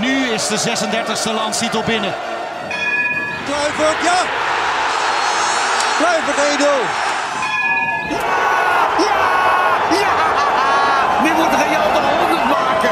nu is de 36e landstitel binnen. Kluivert, ja! Kluivert 1-0. Nu moet Real de 100 maken.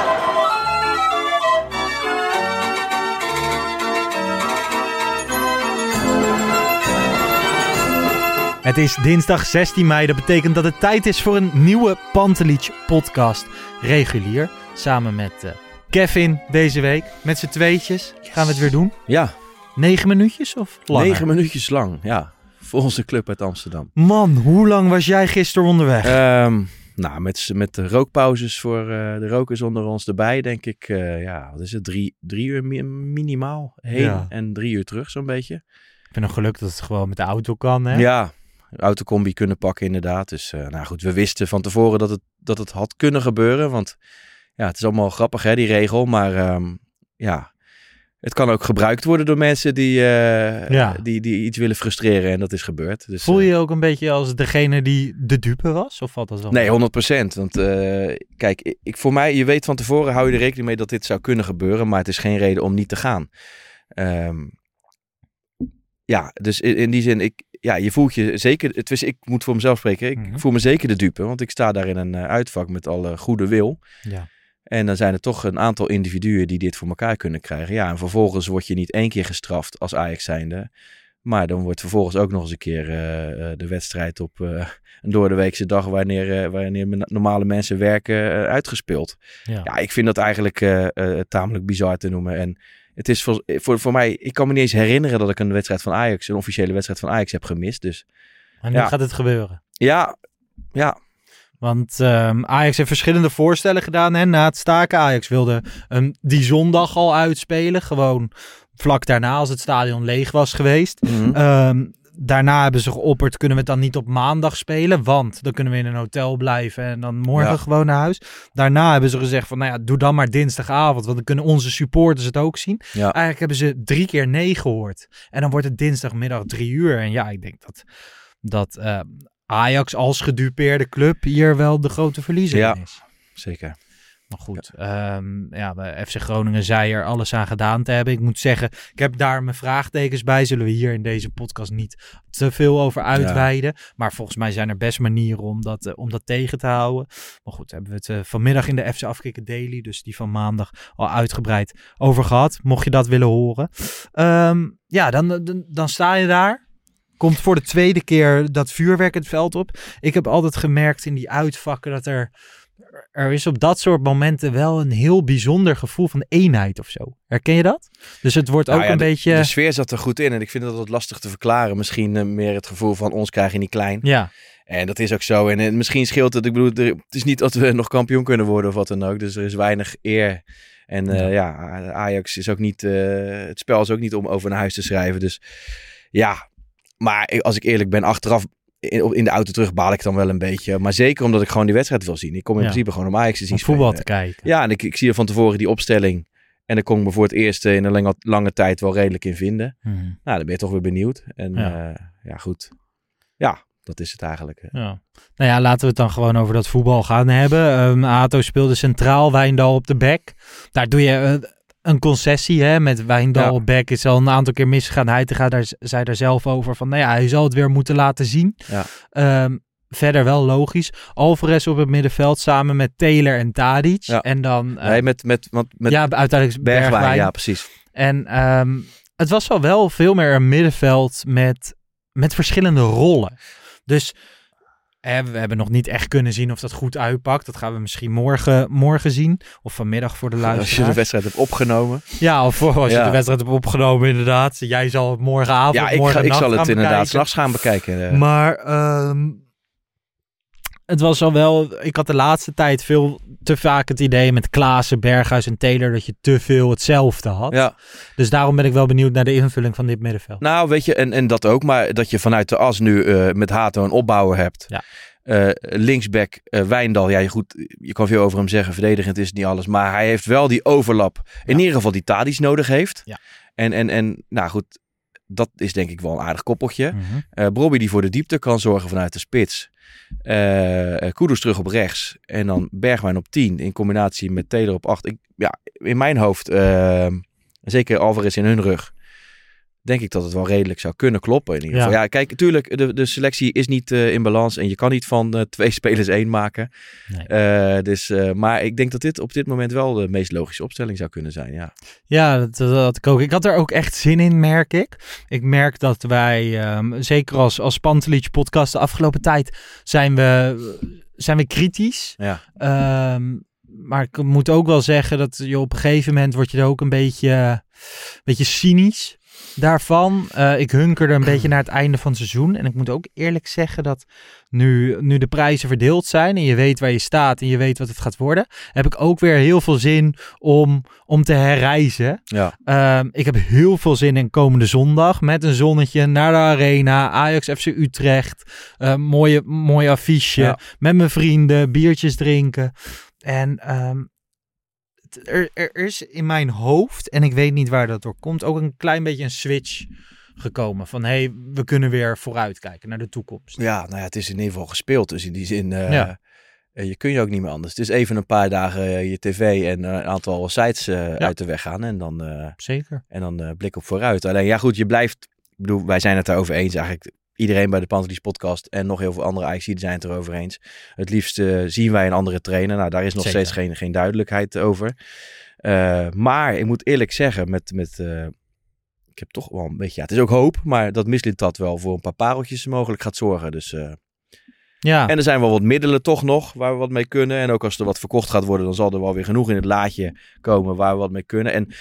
Het is dinsdag 16 mei. Dat betekent dat het tijd is voor een nieuwe Pantelich podcast. Regulier. Samen met eh, Kevin deze week. Met z'n tweetjes gaan we het weer doen. Ja, Negen minuutjes of langer? negen minuutjes lang. Ja, voor onze club uit Amsterdam. Man, hoe lang was jij gisteren onderweg? Ehm, nou, met, met de rookpauzes voor eh, de rokers onder ons erbij, denk ik, eh, ja, wat is het, drie, drie uur mi- minimaal heen Ja. en drie uur terug zo'n beetje. Ik ben nog geluk dat het gewoon met de auto kan. Hè? Ja, autocombi kunnen pakken inderdaad. Dus eh, nou goed, we wisten van tevoren dat het, dat het had kunnen gebeuren, want ja, het is allemaal grappig hè, die regel, maar ehm, ja... Het kan ook gebruikt worden door mensen die, eh, Ja. die, die iets willen frustreren en dat is gebeurd. Dus, Voel je eh, je ook een beetje als degene die de dupe was? Of valt dat? Nee, 100%. Want eh, kijk, ik- voor mij, je weet van tevoren, hou je er rekening mee dat dit zou kunnen gebeuren, maar het is geen reden om niet te gaan. Ehm, ja, dus in, in die zin, ik, ja, je voelt je zeker, het is, ik moet voor mezelf spreken, ik Mhm. voel me zeker de dupe, want ik sta daar in een uitvak met alle goede wil. Ja. En dan zijn er toch een aantal individuen die dit voor elkaar kunnen krijgen. Ja, en vervolgens word je niet één keer gestraft als Ajax zijnde. Maar dan wordt vervolgens ook nog eens een keer eh, eh, de wedstrijd op eh, een doordeweekse dag wanneer, eh, wanneer normale mensen werken uitgespeeld. Ja. Ja, ik vind dat eigenlijk tamelijk bizar te noemen. En het is voor, voor, voor mij, ik kan me niet eens herinneren dat ik een wedstrijd van Ajax, een officiële wedstrijd van Ajax heb gemist. Dus En nu Ja. gaat het gebeuren. ja, ja, Want ehm, Ajax heeft verschillende voorstellen gedaan hè, na het staken. Ajax wilde hem die zondag al uitspelen. Gewoon vlak daarna als het stadion leeg was geweest. mhm. Ehm, daarna hebben ze geopperd, kunnen we het dan niet op maandag spelen? Want dan kunnen we in een hotel blijven en dan morgen Ja. gewoon naar huis. Daarna hebben ze gezegd van, nou ja, doe dan maar dinsdagavond. Want dan kunnen onze supporters het ook zien. ja. Eigenlijk hebben ze drie keer nee gehoord. En dan wordt het dinsdagmiddag drie uur. En ja, ik denk dat, dat eh, Ajax als gedupeerde club hier wel de grote verliezer Ja. is. zeker. Maar goed, ehm, ja, de FC Groningen zei er alles aan gedaan te hebben. Ik moet zeggen, ik heb daar mijn vraagtekens bij. Zullen we hier in deze podcast niet te veel over uitweiden. Maar volgens mij zijn er best manieren om dat, eh, om dat tegen te houden. Maar goed, hebben we het eh, vanmiddag in de FC Afkikken Daily, dus die van maandag, al uitgebreid over gehad. Mocht je dat willen horen. Ehm, ja, dan, dan, dan sta je daar. Komt voor de tweede keer dat vuurwerk het veld op. Ik heb altijd gemerkt in die uitvakken dat er er is op dat soort momenten wel een heel bijzonder gevoel van eenheid of zo. Herken je dat? Dus het wordt Nou ook ja, een de, beetje... De sfeer zat er goed in en ik vind dat wat lastig te verklaren. Misschien eh, meer het gevoel van ons krijg je niet klein. Ja, En dat is ook zo. En, eh, misschien scheelt het. Ik bedoel, er- het is niet dat we nog kampioen kunnen worden of wat dan ook. Dus er is weinig eer. En eh, ja, Ajax is ook niet. het spel is ook niet om over naar huis te schrijven. Dus ja. Maar als ik eerlijk ben, achteraf in, in de auto terug baal ik dan wel een beetje. Maar zeker omdat ik gewoon die wedstrijd wil zien. Ik kom in Ja. principe gewoon om Ajax te zien voetbal te kijken. Ja, en ik, ik zie er van tevoren die opstelling. En daar kon ik me voor het eerst eh, in een lange, lange tijd wel redelijk in vinden. Mhm. Nou, dan ben je toch weer benieuwd. En Ja. ja, ja goed. Ja, dat is het eigenlijk. eh. Ja. Nou ja, laten we het dan gewoon over dat voetbal gaan hebben. Ehm Ato speelde centraal, Wijndal op de back. Daar doe je eh, een concessie hè, met Wijndal Ja. Is al een aantal keer misgegaan. Hij gaat daar, zei daar zelf over van, nou ja, hij zal het weer moeten laten zien. Ja. Ehm, verder wel logisch. Alvarez op het middenveld samen met Taylor en Tadic. Ja. En dan, eh, Nee, met, met, want met ja, uiteindelijk Bergwijn, Bergwijn. ja, precies. En ehm, het was al wel veel meer een middenveld met, met verschillende rollen. Dus hè, we hebben nog niet echt kunnen zien of dat goed uitpakt. Dat gaan we misschien morgen, morgen zien. Of vanmiddag voor de Als je de wedstrijd hebt opgenomen. Ja, of als je Ja. de wedstrijd hebt opgenomen inderdaad. Jij zal het morgenavond, Ja, ik, morgen ga, ik zal het inderdaad s'nachts gaan bekijken. eh. Maar ehm, het was al wel. Ik had de laatste tijd veel te vaak het idee met Klaassen, Berghuis en Taylor dat je te veel hetzelfde had. Ja. Dus daarom ben ik wel benieuwd naar de invulling van dit middenveld. Nou, weet je, en, en dat ook. Maar dat je vanuit de as nu eh, met Hato een opbouwer hebt. Ja. Eh, linksback uh, Wijndal, ja goed, je kan veel over hem zeggen. Verdedigend is niet alles. Maar hij heeft wel die overlap. In ieder geval die Tadis nodig heeft. Ja. En, en, en nou goed, dat is denk ik wel een aardig koppeltje. Bobby die voor de diepte kan zorgen vanuit de spits. Eh Kudus terug op rechts. En dan Bergwijn op 10 in combinatie met Taylor op 8. Ik, ja, in mijn hoofd, eh, zeker Alvarez in hun rug, denk ik dat het wel redelijk zou kunnen kloppen. In ieder geval. Ja, kijk, natuurlijk, de, de selectie is niet eh, in balans. En je kan niet van eh, twee spelers één maken. Nee. Eh, dus, maar ik denk dat dit op dit moment wel de meest logische opstelling zou kunnen zijn. Ja. Ja, dat, dat had ik ook. Ik had er ook echt zin in, merk ik. Ik merk dat wij, ehm, zeker als, als Pantelic podcast, de afgelopen tijd zijn we, zijn we kritisch. Ja. Ehm, maar ik moet ook wel zeggen dat je op een gegeven moment word je er ook een beetje, een beetje cynisch daarvan. Eh, ik hunker er een beetje naar het einde van het seizoen. En ik moet ook eerlijk zeggen dat nu, nu de prijzen verdeeld zijn en je weet waar je staat en je weet wat het gaat worden, heb ik ook weer heel veel zin om, om te herreizen. Ja. Ehm, ik heb heel veel zin in komende zondag met een zonnetje naar de arena, Ajax FC Utrecht, eh, mooie, mooi affiche, Ja. met mijn vrienden, biertjes drinken. En ehm, er, er is in mijn hoofd, en ik weet niet waar dat door komt, ook een klein beetje een switch gekomen. Van hé, hey, we kunnen weer vooruitkijken naar de toekomst. Ja, nou ja, het is in ieder geval gespeeld. Dus in die zin, eh, Ja. eh, je kun je ook niet meer anders. Het is even een paar dagen eh, je tv en een aantal sites uit de weg gaan. En dan, Zeker. en dan blik op vooruit. Alleen ja goed, je blijft... Ik bedoel, wij zijn het daarover eens eigenlijk. Iedereen bij de Pantelis podcast en nog heel veel andere IC zijn het erover eens. Het liefst eh, zien wij een andere trainer. Nou, daar is nog Zeker. steeds geen, geen duidelijkheid over. Eh, maar ik moet eerlijk zeggen, met, met eh, ik heb toch wel een beetje, ja, het is ook hoop, maar dat Mislit dat wel voor een paar pareltjes mogelijk gaat zorgen. Dus, Ja, en er zijn wel wat middelen toch nog waar we wat mee kunnen. En ook als er wat verkocht gaat worden, dan zal er wel weer genoeg in het laadje komen waar we wat mee kunnen. En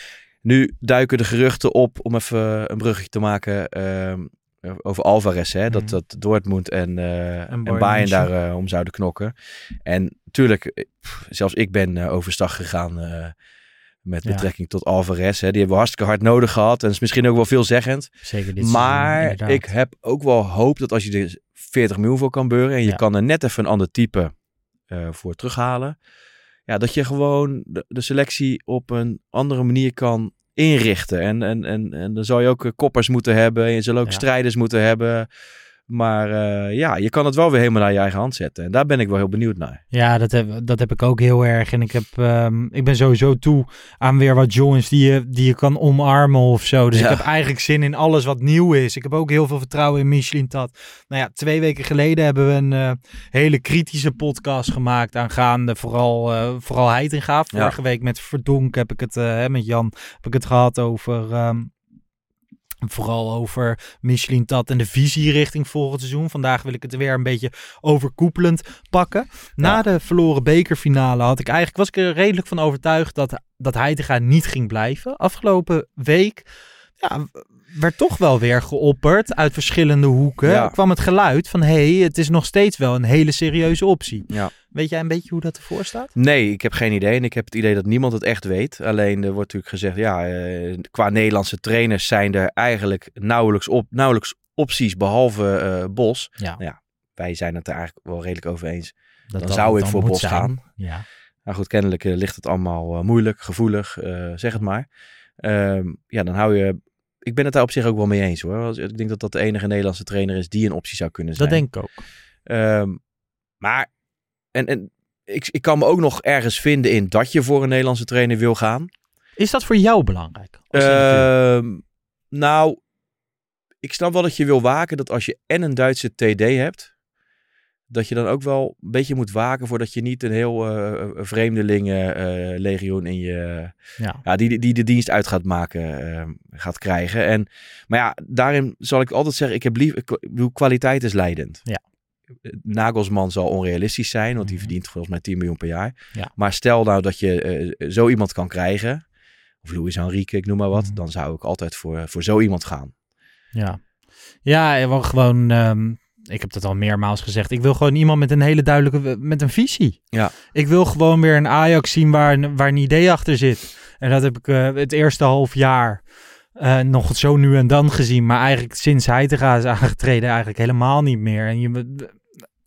nu duiken de geruchten op, om even een bruggetje te maken, ehm, over Alvarez. Hè? Dat, Mhm. dat Dortmund en, eh en Bayern Bayern daar eh, om zouden knokken. En natuurlijk, eh, zelfs ik ben overstag gegaan met Ja. betrekking tot Alvarez. Hè? Die hebben we hartstikke hard nodig gehad. En is misschien ook wel veelzeggend. zeker dit Maar ik heb ook wel hoop dat als je er 40 miljoen voor kan beuren en je Ja. kan er net even een ander type voor terughalen. Ja, dat je gewoon de, de selectie op een andere manier kan inrichten. En, en, en, en dan zal je ook eh, koppers moeten hebben. En je zal ook Ja. strijders moeten hebben. Maar eh, ja, je kan het wel weer helemaal naar je eigen hand zetten. En daar ben ik wel heel benieuwd naar. Ja, dat heb, dat heb ik ook heel erg. En ik, heb, ehm, ik ben sowieso toe aan weer wat jongens die je, die je kan omarmen of zo. Dus Ja. ik heb eigenlijk zin in alles wat nieuw is. Ik heb ook heel veel vertrouwen in Michelin Tat. Nou ja, twee weken geleden hebben we een eh, hele kritische podcast gemaakt aangaande vooral, eh vooral Heitinga. Vorige week met Verdonk heb ik het, met Jan heb ik het gehad over... ehm, Vooral over Michelin Tat en de visie richting volgend seizoen. Vandaag wil ik het weer een beetje overkoepelend pakken. Na Ja. de verloren bekerfinale had ik eigenlijk, was ik er redelijk van overtuigd dat, dat Heitinga niet ging blijven. Afgelopen week ja, werd toch wel weer geopperd uit verschillende hoeken. Ja. kwam het geluid van hé, hey, het is nog steeds wel een hele serieuze optie. Ja. Weet jij een beetje hoe dat ervoor staat? Nee, ik heb geen idee. En ik heb het idee dat niemand het echt weet. Alleen er wordt natuurlijk gezegd, ja, eh, qua Nederlandse trainers zijn er eigenlijk nauwelijks, op, nauwelijks opties behalve eh, Bos. Ja, Ja, Wij zijn het er eigenlijk wel redelijk over eens. dat Dan dat zou ik voor Bos zijn. gaan. Ja. Nou goed, kennelijk eh, ligt het allemaal moeilijk, gevoelig, zeg het maar. Ehm, ja, dan hou je... Ik ben het daar op zich ook wel mee eens hoor. Ik denk dat dat de enige Nederlandse trainer is die een optie zou kunnen zijn. Dat denk ik ook. Ehm, maar, en, en ik, ik kan me ook nog ergens vinden in dat je voor een Nederlandse trainer wil gaan. Is dat voor jou belangrijk? Ehm, nou, ik snap wel dat je wil waken dat als je en een Duitse TD hebt, dat je dan ook wel een beetje moet waken voordat je niet een heel eh vreemdelingenlegioen in je, ja. ja, die, die de dienst uit gaat maken, eh, gaat krijgen. En, maar ja, daarin zal ik altijd zeggen, ik heb lief, ik, bedoel, kwaliteit is leidend. Ja. Nagelsman zal onrealistisch zijn, want die Mhm. verdient volgens mij 10 miljoen per jaar. Ja. Maar stel nou dat je eh, zo iemand kan krijgen, of Luis Enrique, ik noem maar wat, Mhm. dan zou ik altijd voor, voor zo iemand gaan. Ja, ja gewoon. ehm, ik heb dat al meermaals gezegd. Ik wil gewoon iemand met een hele duidelijke, met een visie. Ja. Ik wil gewoon weer een Ajax zien waar, waar een idee achter zit. En dat heb ik uh, het eerste half jaar uh, nog zo nu en dan gezien. Maar eigenlijk sinds Heitinga is aangetreden eigenlijk helemaal niet meer. En je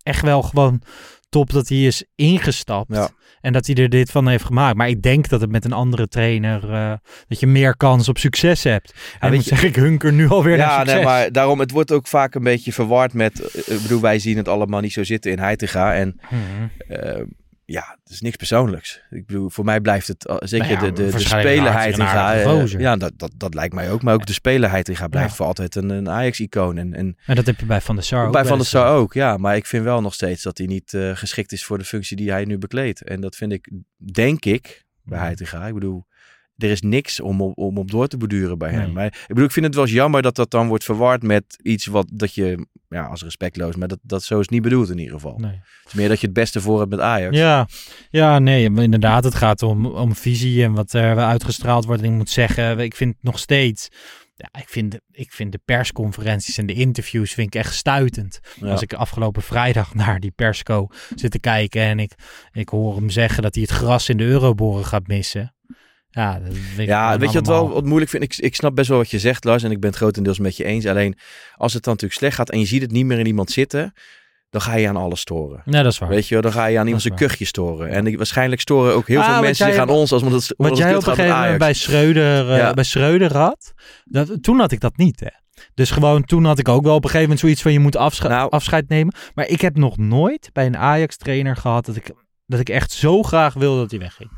echt wel gewoon top dat hij is ingestapt. Ja. En dat hij er dit van heeft gemaakt. Maar ik denk dat het met een andere trainer. Uh, dat je meer kans op succes hebt. en weet moet zeggen, ik hunker nu alweer ja, naar succes. nee, maar daarom, het wordt ook vaak een beetje verward met. uh, Ik bedoel, wij zien het allemaal niet zo zitten in Heitinga. En Hmm. uh, ja, het is niks persoonlijks. Ik bedoel, voor mij blijft het zeker Nou ja, de, de, de waarschijnlijk speler een hartstikke Heitinga. aardige uh, gozer. ja, dat, dat, dat lijkt mij ook. Maar ook de speler Heitinga blijft Ja. voor altijd een, een Ajax-icoon. En, en En dat heb je bij Van der Sar ook bij Van der Sar ook, ja. Maar ik vind wel nog steeds dat hij niet uh, geschikt is voor de functie die hij nu bekleedt. En dat vind ik, denk ik, bij Ja. Heitinga. Ik bedoel, er is niks om, op- om op door te borduren bij hem. Nee. Maar ik bedoel, ik vind het wel eens jammer dat dat dan wordt verward met iets wat dat je, ja, als respectloos, maar dat, dat zo is niet bedoeld in ieder geval. Nee. Het is meer dat je het beste voor hebt met Ajax. Ja, ja, nee, inderdaad. Het gaat om, om visie en wat er uitgestraald wordt. En ik moet zeggen, ik vind nog steeds. Ja, ik vind, de, ik vind de persconferenties en de interviews vind ik echt stuitend. Ja. Als ik afgelopen vrijdag naar die persco zit te kijken en ik, ik hoor hem zeggen dat hij het gras in de Euroboren gaat missen. Ja, dat Ja, weet je wat wel wat moeilijk vind? Ik, ik snap best wel wat je zegt, Lars, en ik ben het grotendeels met je eens. Alleen als het dan natuurlijk slecht gaat en je ziet het niet meer in iemand zitten, dan ga je aan alles storen. Nee, dat is waar. Weet je dan ga je aan iemand zijn kuchje storen. En waarschijnlijk storen ook heel Ah, veel mensen zich aan ons als Wat jij op een gegeven moment bij Schreuder, Ja. bij Schreuder had, dat, toen had ik dat niet. Hè. Dus gewoon toen had ik ook wel op een gegeven moment zoiets van je moet afsche- Nou. afscheid nemen. Maar ik heb nog nooit bij een Ajax trainer gehad dat ik, dat ik echt zo graag wilde dat hij wegging.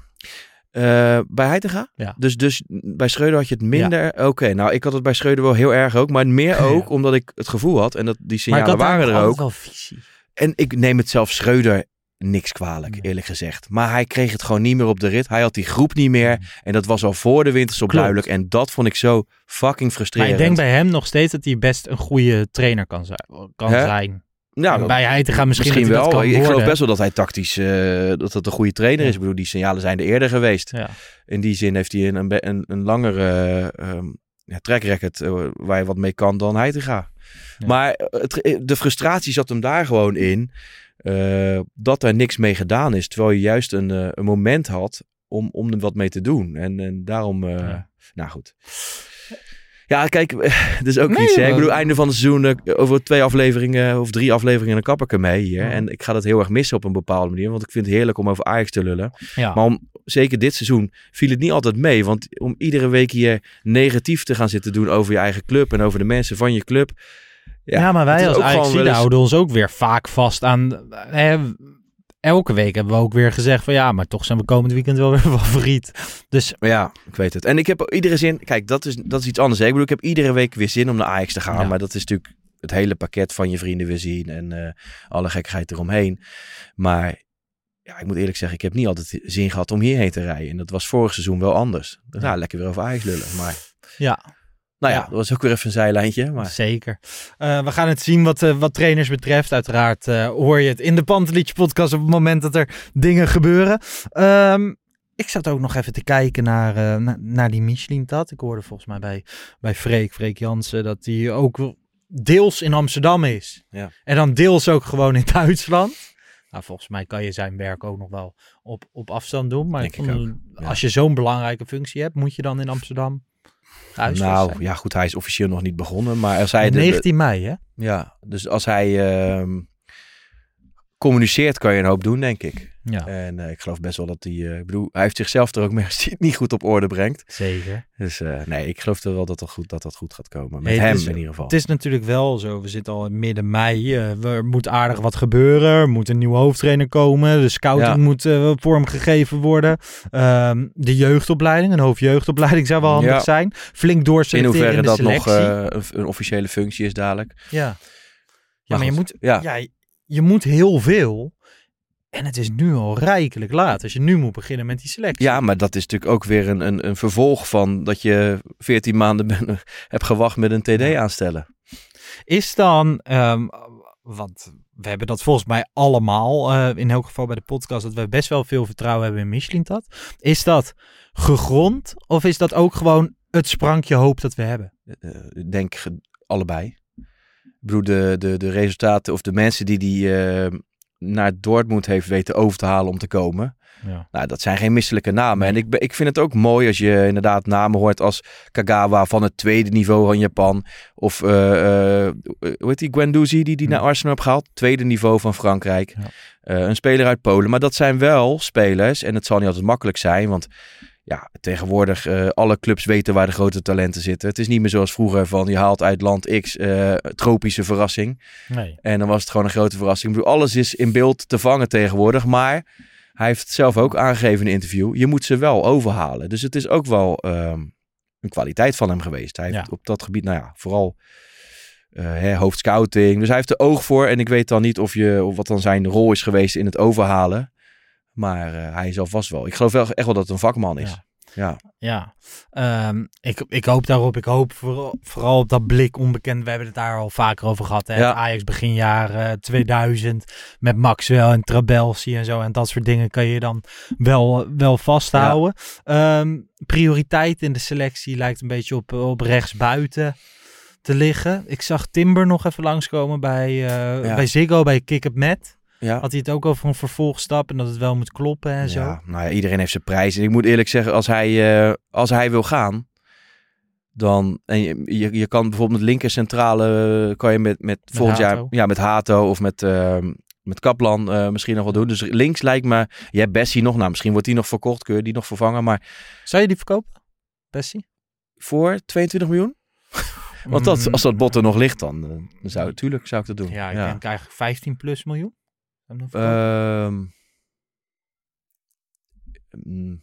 Eh, bij Heitinga? Ja. Dus, dus bij Schreuder had je het minder? Oké, nou ik had het bij Schreuder wel heel erg ook. Maar meer ook omdat ik het gevoel had, en dat, die Maar signalen waren er ook. wel visie. En ik neem het zelf Schreuder niks kwalijk, Nee. eerlijk gezegd. Maar hij kreeg het gewoon niet meer op de rit. Hij had die groep niet meer. En dat was al voor de winterstop Klopt. duidelijk. En dat vond ik zo fucking Maar frustrerend. ik denk bij hem nog steeds dat hij best een goede trainer kan. Kan zijn. Ja, dat- bij Heitinga misschien, misschien hij wel. dat ik geloof best wel dat hij tactisch eh, dat dat een goede trainer Ja. is. Ik bedoel, die signalen zijn er eerder geweest. Ja. In die zin heeft hij een, een, een, een langere ehm ja, track record eh, waar je wat mee kan dan Heitinga. Ja. Maar eh, het, de frustratie zat hem daar gewoon in dat er niks mee gedaan is. Terwijl je juist een, een moment had om, om er wat mee te doen. En, en daarom, Ja. nou goed. Ja, kijk, het is ook Nee, iets. Hè? Ik maar- bedoel, einde van het seizoen, eh, over twee afleveringen of drie afleveringen, dan kap ik ermee hier. Ja. En ik ga dat heel erg missen op een bepaalde manier. Want ik vind het heerlijk om over Ajax te lullen. Ja. Maar om, zeker dit seizoen viel het niet altijd mee. Want om iedere week hier negatief te gaan zitten doen over je eigen club en over de mensen van je club. Ja, maar het wij als Ajax eens- houden ons ook weer vaak vast aan... Hè, elke week hebben we ook weer gezegd van ja, maar toch zijn we komend weekend wel weer favoriet. Dus Maar ja, ik weet het. En ik heb iedere zin. Kijk, dat is, dat is iets anders. Hè? Ik bedoel, ik heb iedere week weer zin om naar Ajax te gaan. Ja. Maar dat is natuurlijk het hele pakket van je vrienden weer zien en eh, alle gekkigheid eromheen. Maar ja, ik moet eerlijk zeggen, ik heb niet altijd zin gehad om hierheen te rijden. En dat was vorig seizoen wel anders. Dus, ja, lekker weer over Ajax lullen. Maar ja, nou ja, Ja. dat was ook weer even een zijlijntje. Maar zeker. Eh, we gaan het zien wat, eh, wat trainers betreft. Uiteraard eh, hoor je het in de Pantelietje podcast op het moment dat er dingen gebeuren. Ehm, ik zat ook nog even te kijken naar, na- naar die Michelin-tat. Ik hoorde volgens mij bij, bij Freek, Freek Jansen, dat die ook deels in Amsterdam is. Ja. En dan deels ook gewoon in Duitsland. Nou, volgens mij kan je zijn werk ook nog wel op, op afstand doen. Maar Denk ik ik vond, Ja. als je zo'n belangrijke functie hebt, moet je dan in Amsterdam huisvest nou ja, goed, hij is officieel nog niet begonnen. Maar als hij Ja, de- de- 19 mei, hè? ja, dus als hij ehm, communiceert, kan je een hoop doen, denk ik. Ja, En eh, ik geloof best wel dat hij, eh, ik bedoel, hij heeft zichzelf er ook mee als hij het niet goed op orde brengt. zeker. Dus eh, nee, ik geloof er wel dat dat goed, dat dat goed gaat komen. Met hem is- in ieder geval. Het is natuurlijk wel zo, we zitten al in midden mei. er moet aardig wat gebeuren. Er moet een nieuwe hoofdtrainer komen. De scouting Ja. moet vormgegeven worden. Ehm, de jeugdopleiding, een hoofdjeugdopleiding zou wel handig Ja. zijn. Flink in doorselecteren hoeverre in dat nog selectie. een, een officiële functie is dadelijk. ja. ja, maar maar je moet, ja. ja. je moet heel veel. En het is nu al rijkelijk laat. Als je nu moet beginnen met die selectie. Ja, maar dat is natuurlijk ook weer een, een, een vervolg van dat je 14 maanden ben, hebt gewacht met een TD aanstellen. Is dan, ehm, want we hebben dat volgens mij allemaal, eh, in elk geval bij de podcast, dat we best wel veel vertrouwen hebben in Michelin-tat. Is dat gegrond of is dat ook gewoon het sprankje hoop dat we hebben? Eh, Ik denk allebei. Ik bedoel, de, de, de resultaten of de mensen die die eh, naar Dortmund heeft weten over te halen om te komen. Ja. Nou, dat zijn geen misselijke namen. En ik, ik vind het ook mooi als je inderdaad namen hoort als Kagawa van het tweede niveau van Japan. Of eh, eh, hoe heet die, Guendouzi die die naar Arsenal heeft gehaald. Tweede niveau van Frankrijk. Ja. Eh, een speler uit Polen. Maar dat zijn wel spelers. En het zal niet altijd makkelijk zijn. Want ja, tegenwoordig uh, alle clubs weten waar de grote talenten zitten. Het is niet meer zoals vroeger van je haalt uit land X uh, tropische verrassing. Nee. En dan was het gewoon een grote verrassing. Ik bedoel, alles is in beeld te vangen tegenwoordig. Maar hij heeft zelf ook aangegeven in een interview. Je moet ze wel overhalen. Dus het is ook wel um, een kwaliteit van hem geweest. Hij heeft op dat gebied, nou ja, vooral uh, hè, hoofdscouting. Dus hij heeft er oog voor. En ik weet dan niet of, je, of wat dan zijn rol is geweest in het overhalen. Maar uh, hij is alvast wel. Ik geloof wel, echt wel dat het een vakman is. Ja. Ja. Ja, um, ik, ik hoop daarop. Ik hoop vooral, vooral op dat blik onbekend. We hebben het daar al vaker over gehad. Hè? Ja. Ajax begin jaren 2000 met Maxwell en Trabelsi en zo. En dat soort dingen kan je dan wel, wel vasthouden. Ja. Um, prioriteit in de selectie lijkt een beetje op, op rechtsbuiten te liggen. Ik zag Timber nog even langskomen bij, uh, bij Ziggo, bij Kick Up Met. Ja. Had hij het ook over een vervolgstap en dat het wel moet kloppen en zo? Ja, nou ja, iedereen heeft zijn prijs. En ik moet eerlijk zeggen, als hij, uh, als hij wil gaan, dan... En je, je, je kan bijvoorbeeld met linker centrale, kan je met, met, Met volgend Hato. jaar... Ja, met Hato of met, uh, met Kaplan uh, misschien nog wel doen. Dus links lijkt me... Je hebt Bessie nog, nou misschien wordt die nog verkocht, kun je die nog vervangen. Maar Zou je die verkopen, Bessie? voor 22 miljoen? Want dat, als dat bot er nog ligt, dan, dan zou, natuurlijk zou ik dat doen. Ja, ik denk eigenlijk 15 plus miljoen. Uh,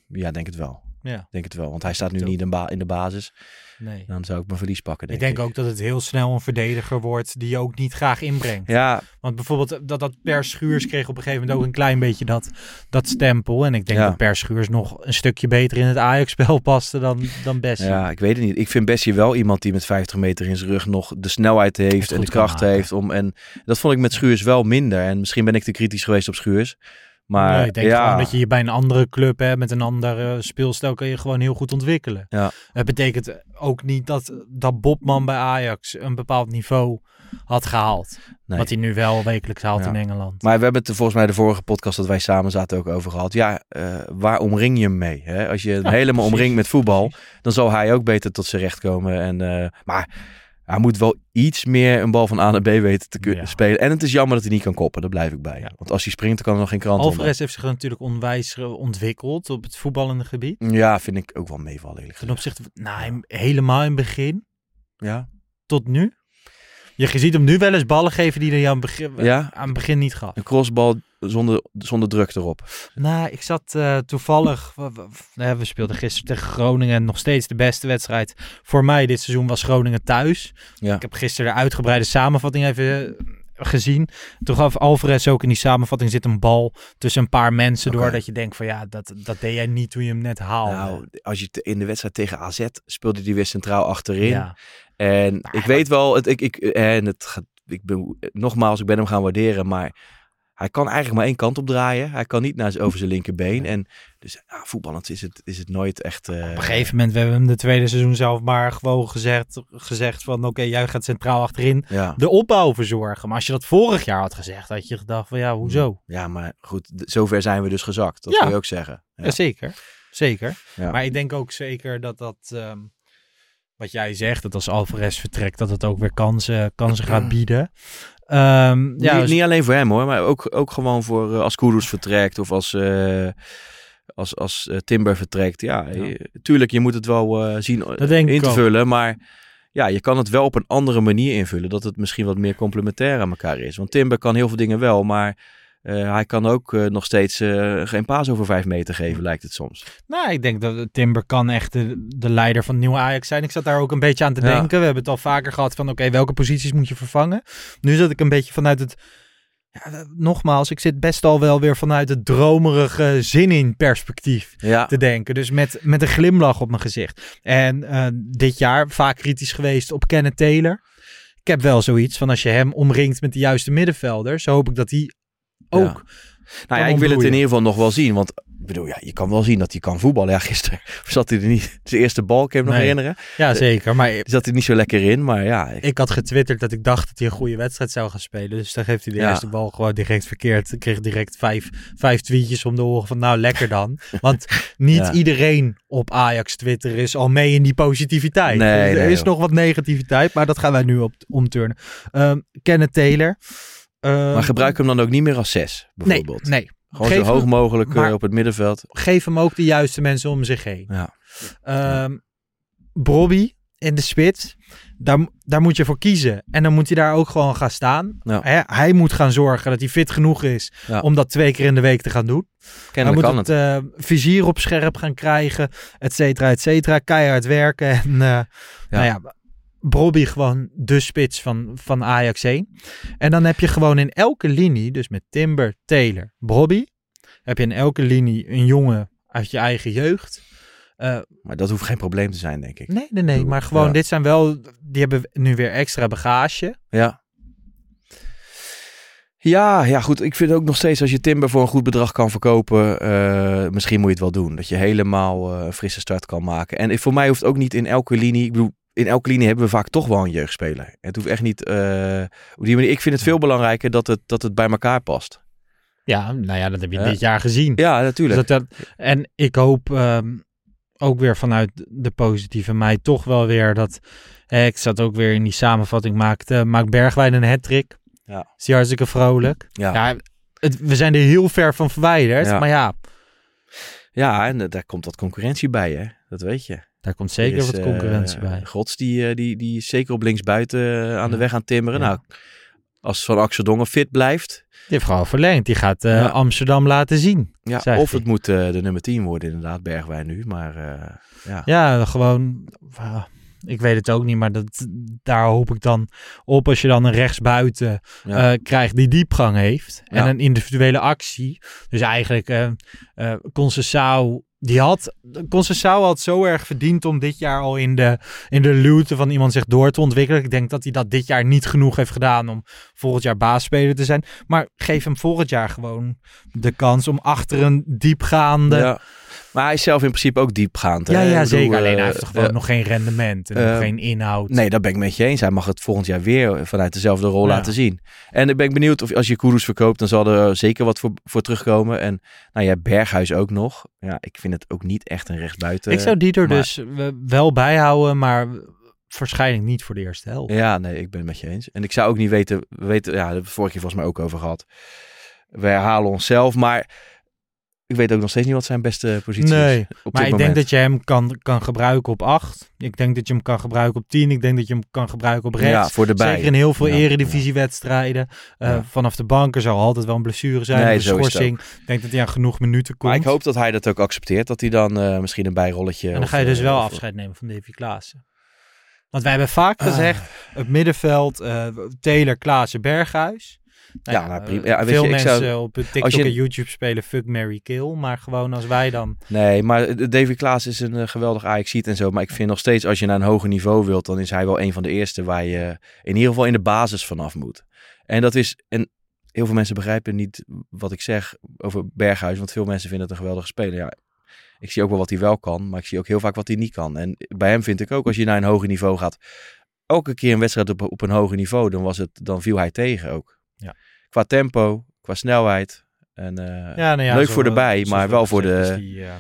ja, denk het wel. Ja. Denk het wel, want hij staat nu niet in, ba in de basis. Nee. Dan zou ik mijn verlies pakken. Denk ik denk ik. ook dat het heel snel een verdediger wordt die je ook niet graag inbrengt. Ja. Want bijvoorbeeld dat, dat Per Schuurs kreeg op een gegeven moment ook een klein beetje dat, dat stempel. En ik denk Ja. dat Per Schuurs nog een stukje beter in het Ajax-spel paste dan, dan Bessie. Ja, ik weet het niet. Ik vind Bessie wel iemand die met 50 meter in zijn rug nog de snelheid heeft en de kracht heeft. Om, en dat vond ik met Schuurs wel minder. En misschien ben ik te kritisch geweest op Schuurs. Maar Nee, ik denk ja, gewoon dat je je bij een andere club hè, met een ander eh, speelstijl kan je gewoon heel goed ontwikkelen. Ja. Het betekent ook niet dat, dat Bobman bij Ajax een bepaald niveau had gehaald. Nee. Wat hij nu wel wekelijks haalt Ja. in Engeland. Maar we hebben het volgens mij de vorige podcast dat wij samen zaten ook over gehad. Ja, eh, waar omring je hem mee? Hè? Als je hem helemaal precies, omringt met voetbal, dan zal hij ook beter tot zijn recht komen. En, eh, maar hij moet wel iets meer een bal van A naar B weten te kunnen Ja. spelen. En het is jammer dat hij niet kan koppen, daar blijf ik bij. Ja. Want als hij springt, dan kan er nog geen krant onder. Alvarez heeft zich natuurlijk onwijs ontwikkeld op het voetballende gebied. Ja, vind ik ook wel meevallen eerlijk Ten opzichte van, nou, helemaal in het begin Ja, tot nu. Je ziet hem nu wel eens ballen geven die hij aan het begin, Ja. aan het begin niet gaf. een crossbal zonder, zonder druk erop. Nou, ik zat eh, toevallig. We, we- we- speelden gisteren tegen Groningen. en Nog steeds de beste wedstrijd voor mij dit seizoen was Groningen thuis. Ja. Ik heb gisteren de uitgebreide samenvatting even eh, gezien. Toen gaf Alvarez ook in die samenvatting zit een bal tussen een paar mensen door. Oké. Dat je denkt van ja, dat, dat deed jij niet toen je hem net haalde. Nou, als je in de wedstrijd tegen AZ speelde hij weer centraal achterin. ja. En ik weet wel, het, ik, ik, en het ik ben, nogmaals, ik ben hem gaan waarderen, maar hij kan eigenlijk maar één kant op draaien. Hij kan niet naar, over zijn linkerbeen. En dus ja, voetballend is het, is het nooit echt... eh, Op een gegeven moment we hebben hem de tweede seizoen zelf maar gewoon gezegd, gezegd van oké, jij gaat centraal achterin Ja, de opbouw verzorgen. Maar als je dat vorig jaar had gezegd, had je gedacht van ja, hoezo? ja, maar goed, zover zijn we dus gezakt. Dat Ja. kun je ook zeggen. Ja. Zeker, zeker. Maar ik denk ook zeker dat dat, ehm, wat jij zegt, dat als Alvarez vertrekt, dat het ook weer kansen, kansen gaat bieden. Ehm, ja, niet, dus- niet alleen voor hem hoor, maar ook, ook gewoon voor eh, als Kudus vertrekt of als, eh, als, als eh, Timber vertrekt. Ja, Ja. tuurlijk, je moet het wel zien in te vullen, maar ja, je kan het wel op een andere manier invullen, dat het misschien wat meer complementair aan elkaar is. Want Timber kan heel veel dingen wel, maar eh, hij kan ook eh, nog steeds eh, geen paas over vijf meter geven, lijkt het soms. Nou, ik denk dat Timber kan echt de, de leider van het nieuwe Ajax zijn. Ik zat daar ook een beetje aan te Ja. denken. We hebben het al vaker gehad van oké, welke posities moet je vervangen? Nu zat ik een beetje vanuit het... Ja, nogmaals, ik zit best al wel weer vanuit het dromerige zin in perspectief Ja, te denken. Dus met, met een glimlach op mijn gezicht. En dit jaar vaak kritisch geweest op Kenneth Taylor. Ik heb wel zoiets van als je hem omringt met de juiste middenvelder, zo hoop ik dat hij ook Nou ja, ik wil het in ieder geval nog wel zien. Want ik bedoel, ja, je kan wel zien dat hij kan voetballen. Ja, gisteren zat hij er niet. Zijn eerste bal, kan je nog herinneren? Ja, zeker. Maar Zat hij niet zo lekker in, maar ja. ik- ik had getwitterd dat ik dacht dat hij een goede wedstrijd zou gaan spelen. Dus dan geeft hij de Ja. eerste bal gewoon direct verkeerd. Ik kreeg direct vijf, vijf tweetjes om de oren van nou lekker dan. Want niet Ja. iedereen op Ajax Twitter is al mee in die positiviteit. Nee, er nee, is joh. nog wat negativiteit, maar dat gaan wij nu op omturnen. Ehm Kenneth Taylor. Ehm, maar gebruik hem dan ook niet meer als zes, nee, bijvoorbeeld. nee. Gewoon Geef zo hoog mogelijk eh, op het middenveld. Geef hem ook de juiste mensen om zich heen. Ja. Ehm Brobby in de spits. Daar, daar moet je voor kiezen. En dan moet hij daar ook gewoon gaan staan. Ja. Hij moet gaan zorgen dat hij fit genoeg is Ja. om dat twee keer in de week te gaan doen. Hij Kennelijk moet kan het het. eh, vizier op scherp gaan krijgen, et cetera, et cetera. Keihard werken. En eh, nou ja, Brobby gewoon de spits van, van Ajax 1. En dan heb je gewoon in elke linie, dus met Timber, Taylor, Brobby, heb je in elke linie een jongen uit je eigen jeugd. Eh, Maar dat hoeft geen probleem te zijn, denk ik. Nee, nee, nee. Maar gewoon, Ja. dit zijn wel. Die hebben nu weer extra bagage. Ja. Ja, ja, goed. Ik vind ook nog steeds als je Timber voor een goed bedrag kan verkopen, eh, misschien moet je het wel doen. Dat je helemaal eh, een frisse start kan maken. En voor mij hoeft ook niet in elke linie. Ik bedoel, in elke linie hebben we vaak toch wel een jeugdspeler. Het hoeft echt niet. eh, op die manier. Ik vind het veel belangrijker dat het, dat het bij elkaar past. Ja, nou ja, dat heb je Ja. dit jaar gezien. Ja, natuurlijk. Dus dat, dat- en ik hoop ehm, ook weer vanuit de positieve mij toch wel weer dat. eh, ik zat ook weer in die samenvatting. Maakt, eh, maakt Bergwijn een hat-trick. Ja. Is hij hartstikke vrolijk. Ja. Ja, het, we zijn er heel ver van verwijderd. Ja. Maar ja, ja, en eh, daar komt wat concurrentie bij, hè? Dat weet je. Daar komt zeker Er is, wat concurrentie eh, bij. Gods, die, eh, die, die is zeker op linksbuiten eh, aan de weg aan timmeren. Ja. Nou, als Van Axel Dongen fit blijft. Die heeft gewoon verlengd. Die gaat Ja. Amsterdam laten zien. Ja, of hij. het moet de nummer 10 worden, inderdaad, Bergwijn nu. Maar ja. Ja, gewoon. Ik weet het ook niet, maar dat, daar hoop ik dan op. Als je dan een rechtsbuiten Ja. krijgt die diepgang heeft. En een individuele actie. Dus eigenlijk, eh Conceição, die had. Conceição had zo erg verdiend om dit jaar al in de, in de luwte van iemand zich door te ontwikkelen. Ik denk dat hij dat dit jaar niet genoeg heeft gedaan om volgend jaar baasspeler te zijn. Maar geef hem volgend jaar gewoon de kans om achter een diepgaande. Maar hij is zelf in principe ook diepgaand. Ja, Ik ja, bedoel, zeker. Alleen hij eh, heeft gewoon eh, nog geen rendement en eh, nog geen inhoud. Nee, dat ben ik met je eens. Hij mag het volgend jaar weer vanuit dezelfde rol Ja. laten zien. En ik ben benieuwd of als je Kudus verkoopt, dan zal er zeker wat voor, voor terugkomen. En nou ja, Berghuis ook nog. Ja, ik vind het ook niet echt een rechtsbuiten. ik zou die er maar- dus wel bij houden, maar waarschijnlijk niet voor de eerste helft. Ja, nee, ik ben het met je eens. En ik zou ook niet weten, we weten ja, daar hebben we het vorige keer volgens mij ook over gehad. We herhalen onszelf, maar ik weet ook nog steeds niet wat zijn beste positie Nee, is. Op maar ik denk dat je hem kan, kan gebruiken op 8. Ik denk dat je hem kan gebruiken op 10. Ik denk dat je hem kan gebruiken op rechts. Ja, voor de. Zeker in heel veel Ja, eredivisiewedstrijden. Eh, Ja. Vanaf de bank er zal altijd wel een blessure zijn. Nee, een schorsing. Ik denk dat hij aan genoeg minuten komt. Maar ik hoop dat hij dat ook accepteert. Dat hij dan eh, misschien een bijrolletje... en dan of, ga je dus eh, wel of- afscheid nemen van Davy Klaassen. Want wij hebben vaak Ah. gezegd, het middenveld, Taylor, Klaassen, Berghuis. Nou Ja, nou, eh, prima. Ja, weet veel je, ik mensen zou- op TikTok als je- en YouTube spelen fuck, Mary kill. Maar gewoon als wij dan... Nee, maar David Klaas is een eh, geweldig ajax en zo. Maar ik vind nog steeds, als je naar een hoger niveau wilt, dan is hij wel een van de eerste waar je in ieder geval in de basis vanaf moet. En dat is, en heel veel mensen begrijpen niet wat ik zeg over Berghuis, want veel mensen vinden het een geweldige speler. Ja, ik zie ook wel wat hij wel kan, maar ik zie ook heel vaak wat hij niet kan. En bij hem vind ik ook, als je naar een hoger niveau gaat, elke keer een wedstrijd op, op een hoger niveau, dan, was het, dan viel hij tegen ook. Qua tempo, qua snelheid. En, eh, Ja, nou ja, leuk zo- voor de bij, maar we wel voor de, dus die, eh,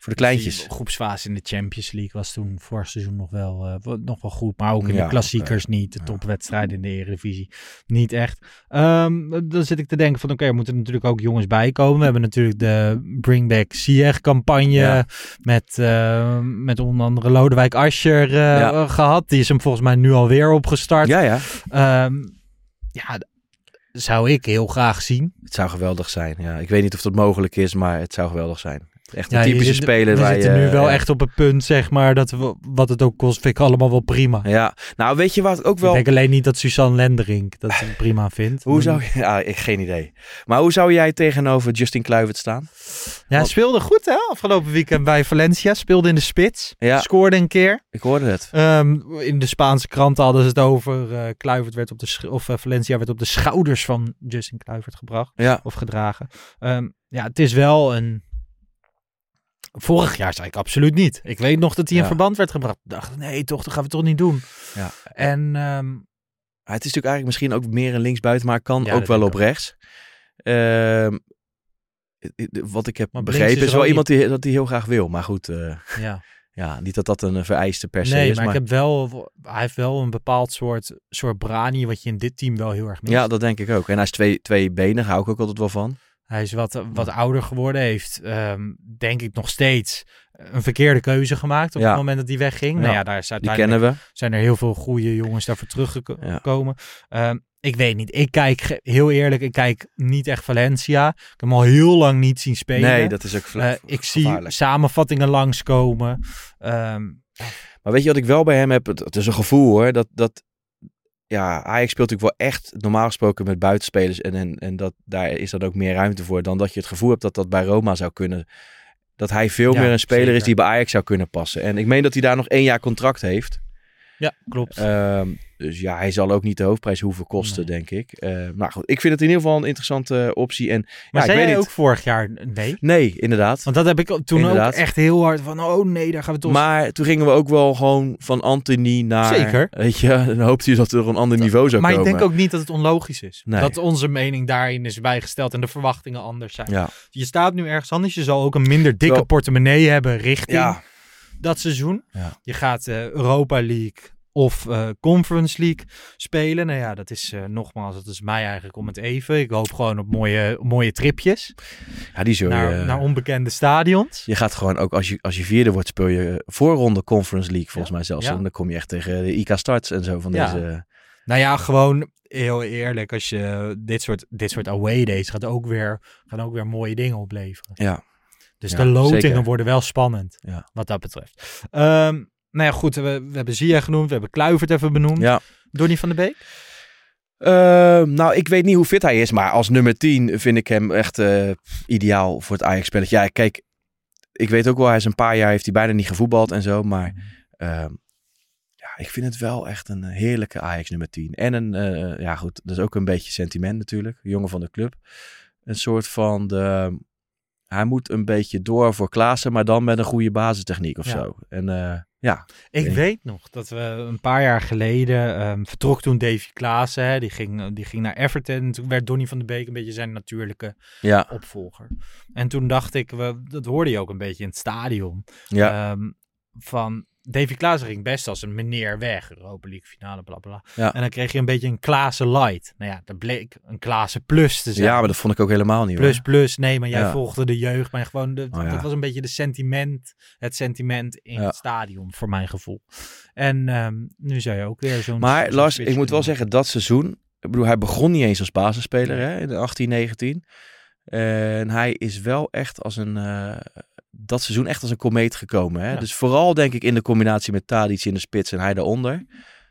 voor de kleintjes. Die groepsfase in de Champions League was toen vorig seizoen nog wel, eh, nog wel goed. Maar ook in Ja, de klassiekers niet. De topwedstrijden in de Eredivisie niet echt. Ehm, dan zit ik te denken van oké, er moeten natuurlijk ook jongens bij komen. We hebben natuurlijk de Bring Back Ziyech campagne met, eh, met onder andere Lodewijk Asscher eh, eh, gehad. Die is hem volgens mij nu alweer opgestart. Ja, ja. Ehm, ja, zou ik heel graag zien. Het zou geweldig zijn. Ja. Ik weet niet of dat mogelijk is, maar het zou geweldig zijn. Echt een Ja, typische zit- speler. We waar zitten je, nu wel ja. echt op het punt, zeg maar, dat we, wat het ook kost, vind ik allemaal wel prima. Ja, nou weet je wat ook Ik wel... denk alleen niet dat Suzanne Lenderink dat prima vindt. Hoe zou je... Ja, ik geen idee. Maar hoe zou jij tegenover Justin Kluivert staan? Ja, speelde goed hè, afgelopen weekend bij Valencia. Speelde in de spits. Ja. Scoorde een keer. Ik hoorde het. Ehm, in de Spaanse kranten hadden ze het over. eh Kluivert werd op de of eh, Valencia werd op de schouders van Justin Kluivert gebracht Ja, of gedragen. Ehm, ja, het is wel een. Vorig jaar zei ik absoluut niet. Ik weet nog dat hij in verband werd gebracht. Ik dacht, nee, toch, dat gaan we toch niet doen. ja. En ehm, Het is natuurlijk eigenlijk misschien ook meer een linksbuiten, maar kan Ja, ook wel op rechts. Ehm, wat ik heb Maar begrepen is is wel iemand die, dat hij heel graag wil. Maar goed, eh, ja. ja, niet dat dat een vereiste per se Nee, is. maar, Maar, ik heb wel. Hij heeft wel een bepaald soort, soort brani. wat je in dit team wel heel erg mist. ja, dat denk ik ook. En hij is twee, tweebenig, hou ik ook altijd wel van. Hij is wat, wat ouder geworden. Heeft, ehm, denk ik, nog steeds een verkeerde keuze gemaakt. op Ja. het moment dat hij wegging. Ja, Nou ja, daar is Die uiteindelijk kennen we. zijn er heel veel goede jongens daarvoor teruggekomen. Ehm, ik weet niet. Ik kijk, heel eerlijk, ik kijk niet echt Valencia. Ik heb hem al heel lang niet zien spelen. Nee, dat is ook vla- ik zie samenvattingen langskomen. Ehm Maar weet je wat ik wel bij hem heb? Het, het is een gevoel hoor. Dat, dat, ja, Ajax speelt natuurlijk wel echt normaal gesproken met buitenspelers. En, en, en dat, daar is dan ook meer ruimte voor dan dat je het gevoel hebt dat dat bij Roma zou kunnen. Dat hij veel Ja, meer een speler zeker. is die bij Ajax zou kunnen passen. En ik meen dat hij daar nog één jaar contract heeft. Ja, klopt. Ehm, dus ja, hij zal ook niet de hoofdprijs hoeven kosten, denk ik. Eh, maar goed, ik vind het in ieder geval een interessante eh, optie. En maar ja, ik weet jij ook vorig jaar nee? Nee, inderdaad. Want dat heb ik toen Inderdaad. ook echt heel hard van, oh nee, daar gaan we toch... Maar toen gingen we ook wel gewoon van Anthony naar... Zeker. Weet je, dan hoopte je dat er een ander niveau zou maar ik komen. denk ook niet dat het onlogisch is. Nee. Dat onze mening daarin is bijgesteld en de verwachtingen anders zijn. Ja, Je staat nu ergens anders. Je zal ook een minder dikke portemonnee hebben richting ja, dat seizoen. Ja. Je gaat eh, Europa League of eh, Conference League spelen. Nou ja, dat is eh, nogmaals, dat is mij eigenlijk om het even. Ik hoop gewoon op mooie, mooie tripjes ja, die zul je... naar, naar onbekende stadions. je gaat gewoon ook, als je, als je vierde wordt, speel je voorronde Conference League, volgens Ja, mij zelfs. ja. En dan kom je echt tegen de IK Starts en zo van Ja. deze... Nou ja, gewoon heel eerlijk. Als je dit soort, dit soort away days gaat ook weer, gaan ook weer mooie dingen opleveren. Ja, Dus Ja, de lotingen zeker. worden wel spannend, Ja. wat dat betreft. Ehm, nou ja, goed, we, we hebben Zia genoemd, we hebben Kluivert even benoemd. ja. Donny van de Beek? Ehm, nou, ik weet niet hoe fit hij is, maar als nummer 10 vind ik hem echt eh, ideaal voor het Ajax-spelletje. Ja, kijk, ik weet ook wel, hij is een paar jaar, heeft hij bijna niet gevoetbald en zo, maar ehm, ja, ik vind het wel echt een heerlijke Ajax nummer 10. En een, eh, ja goed, dat is ook een beetje sentiment natuurlijk, jongen van de club. Een soort van de, hij moet een beetje door voor Klaassen, maar dan met een goede basistechniek of Ja. zo. En eh, ja, Ik weet nog dat we een paar jaar geleden ehm, vertrok toen Davy Klaassen. Hè, die, ging, die ging naar Everton. En toen werd Donny van de Beek een beetje zijn natuurlijke ja, opvolger. En toen dacht ik, we, dat hoorde je ook een beetje in het stadion. ja, ehm, van Davy Klaassen ging best als een meneer weg. Europa League finale, bla bla. Ja. En dan kreeg je een beetje een Klaassen light. Nou ja, dat bleek een Klaassen plus te zijn. ja, maar dat vond ik ook helemaal niet Plus, hoor. plus. Nee, maar jij Ja. volgde de jeugd. Maar gewoon, de, Oh, ja. dat was een beetje de sentiment, het sentiment in het stadion, voor mijn gevoel. En ehm, nu zou je ook weer zo'n... Maar Lars, ik moet wel zeggen, dat seizoen... Ik bedoel, hij begon niet eens als basisspeler hè, in 18, 19. En hij is wel echt als een... eh, dat seizoen echt als een komeet gekomen. Hè? Ja. Dus vooral denk ik in de combinatie met Tadic in de spits en hij daaronder.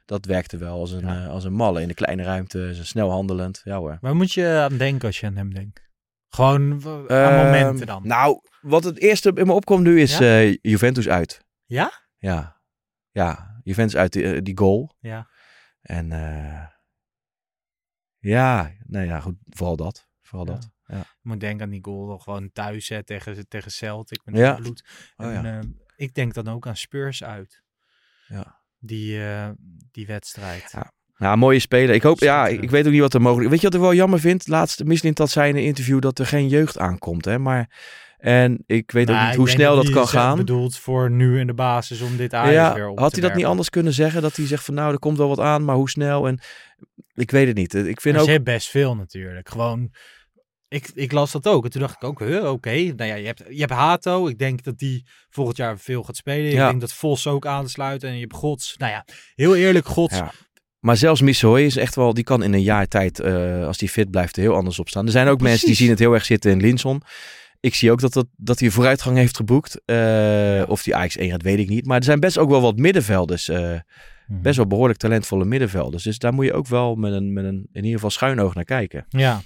Dat werkte wel als een, Ja. eh, als een malle in de kleine ruimte. Zo snel handelend. Ja hoor. Waar moet je aan denken als je aan hem denkt? Gewoon aan Ehm, momenten dan. Nou, wat het eerste in me opkomt nu is Ja? eh, Juventus uit. ja? Ja. Ja, Juventus uit die, eh, die goal. Ja. En ja, nou ja, goed, vooral dat. Vooral dat. Ja. Ik moet denken aan die goal gewoon thuis hè, tegen, tegen Celtic met Ja. bloed. Oh, en, ja. ehm, ik denk dan ook aan Spurs uit. Ja. Die, eh, die wedstrijd. Ja. Nou, mooie speler. Ik hoop, ja, ik, weet ook niet wat er mogelijk Weet je wat ik wel jammer vind? Laatst, Mislint dat zei in een interview dat er geen jeugd aankomt. Hè? Maar, en ik weet ook Nou, niet hoe snel dat kan is, eh, gaan. bedoeld voor nu in de basis om dit Ajax Ja, weer op had hij dat niet anders kunnen zeggen? Dat hij zegt van nou, er komt wel wat aan, maar hoe snel? En ik weet het niet. Ik vind ook... best veel natuurlijk. Gewoon, ik, ik las dat ook. En toen dacht ik ook, huh, oké. Nou ja, je hebt, je hebt Hato. Ik denk dat die volgend jaar veel gaat spelen. Ja. Ik denk dat Vos ook aansluit. En je hebt Gods. Nou ja, heel eerlijk, Gods. Ja. Maar zelfs Missoy is echt wel, die kan in een jaar tijd, eh, als die fit blijft, er heel anders op staan. Er zijn ook mensen die zien het heel erg zitten in Linson. Ik zie ook dat, dat, dat hij vooruitgang heeft geboekt. Eh, Of die Ajax 1 gaat, weet ik niet. Maar er zijn best ook wel wat middenvelders. eh, Mhm. Best wel behoorlijk talentvolle middenvelders. Dus daar moet je ook wel met een, met een in ieder geval schuin oog naar kijken. Ja.